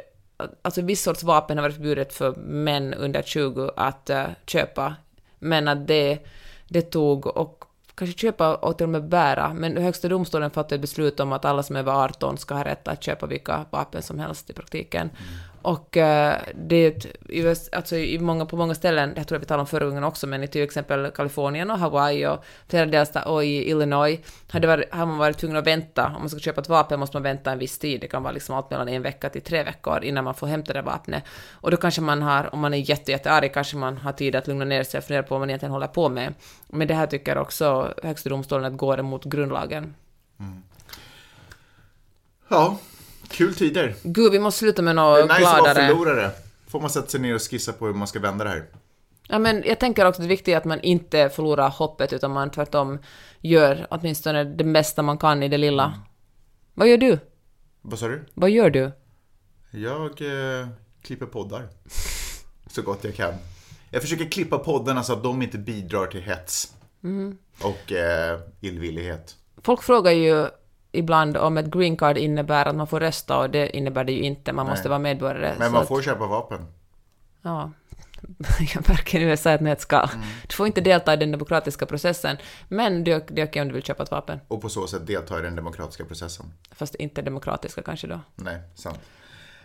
alltså viss sorts vapen har varit förbjudet för män under 20 att uh, köpa, men att det, det tog, och kanske köpa och till och med bära, men högsta domstolen fattade ett beslut om att alla som är över 18 ska ha rätt att köpa vilka vapen som helst i praktiken. Mm. Och uh, det är ett, i alltså i många, på många ställen, jag tror att vi talade om förra gången också, men i till exempel Kalifornien och Hawaii och flera delstater och i Illinois hade varit, har man varit tvungen att vänta, om man ska köpa ett vapen måste man vänta en viss tid, det kan vara liksom allt mellan en vecka till tre veckor innan man får hämta det vapnet. Och då kanske man har, om man är jätte, jättearg, kanske man har tid att lugna ner sig och fundera på vad man egentligen håller på med. Men det här tycker också högsta domstolen att går emot grundlagen. Mm. Ja, kul tider. Gud, vi måste sluta med Det något är nice att vara gladare. förlorare. Får man sätta sig ner och skissa på hur man ska vända det här. Ja, men jag tänker också att det viktiga är att man inte förlorar hoppet, utan man tvärtom gör åtminstone det bästa man kan i det lilla. Vad gör du? Vad sa du? Vad gör du? Jag eh, klipper poddar. Så gott jag kan. Jag försöker klippa poddarna så att de inte bidrar till hets. Mm. Och eh, illvillighet. Folk frågar ju ibland om ett green card innebär att man får rösta, och det innebär det ju inte. Man måste vara medborgare. Men man att- får köpa vapen. Ja. Jag verkar USA ett nötskal. Mm. Du får inte delta i den demokratiska processen, men det är det är okej om du vill köpa ett vapen. Och på så sätt delta i den demokratiska processen. Fast inte demokratiska kanske då. Nej, sant.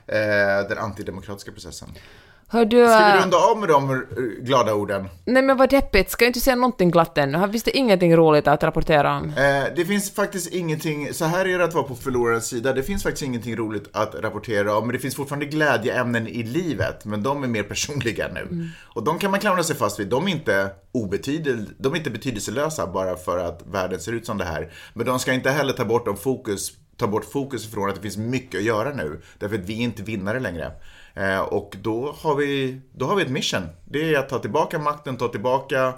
Eh, den antidemokratiska processen. Hör du... Ska äh, vi runda av med de glada orden? Nej men vad deppigt, ska jag inte säga någonting glatt ännu? Finns det ingenting roligt att rapportera om? Eh, det finns faktiskt ingenting, så här är det att vara på förlorarens sida, det finns faktiskt ingenting roligt att rapportera om, men det finns fortfarande glädjeämnen i livet, men de är mer personliga nu. Och de kan man klamra sig fast vid, de är inte obetydel, de är inte betydelselösa bara för att världen ser ut som det här. Men de ska inte heller ta bort, fokus, ta bort fokus från att det finns mycket att göra nu, därför att vi är inte vinnare längre. Eh, och då har, vi, då har vi ett mission, det är att ta tillbaka makten, ta tillbaka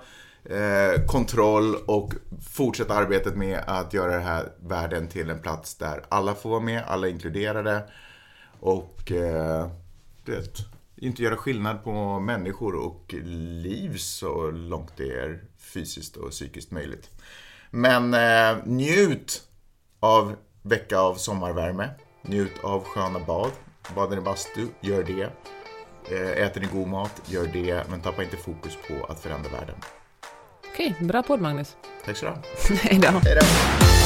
eh, kontroll och fortsätta arbetet med att göra den här världen till en plats där alla får vara med, alla är inkluderade och eh, du vet, inte göra skillnad på människor och liv så långt det är fysiskt och psykiskt möjligt. Men eh, njut av vecka av sommarvärme, njut av sköna bad, badar i bastu, gör det. Eh, Äter ni god mat, gör det, men tappa inte fokus på att förändra världen. Okej, bra podd Magnus. Tack så du ha. Hej då. Hej då!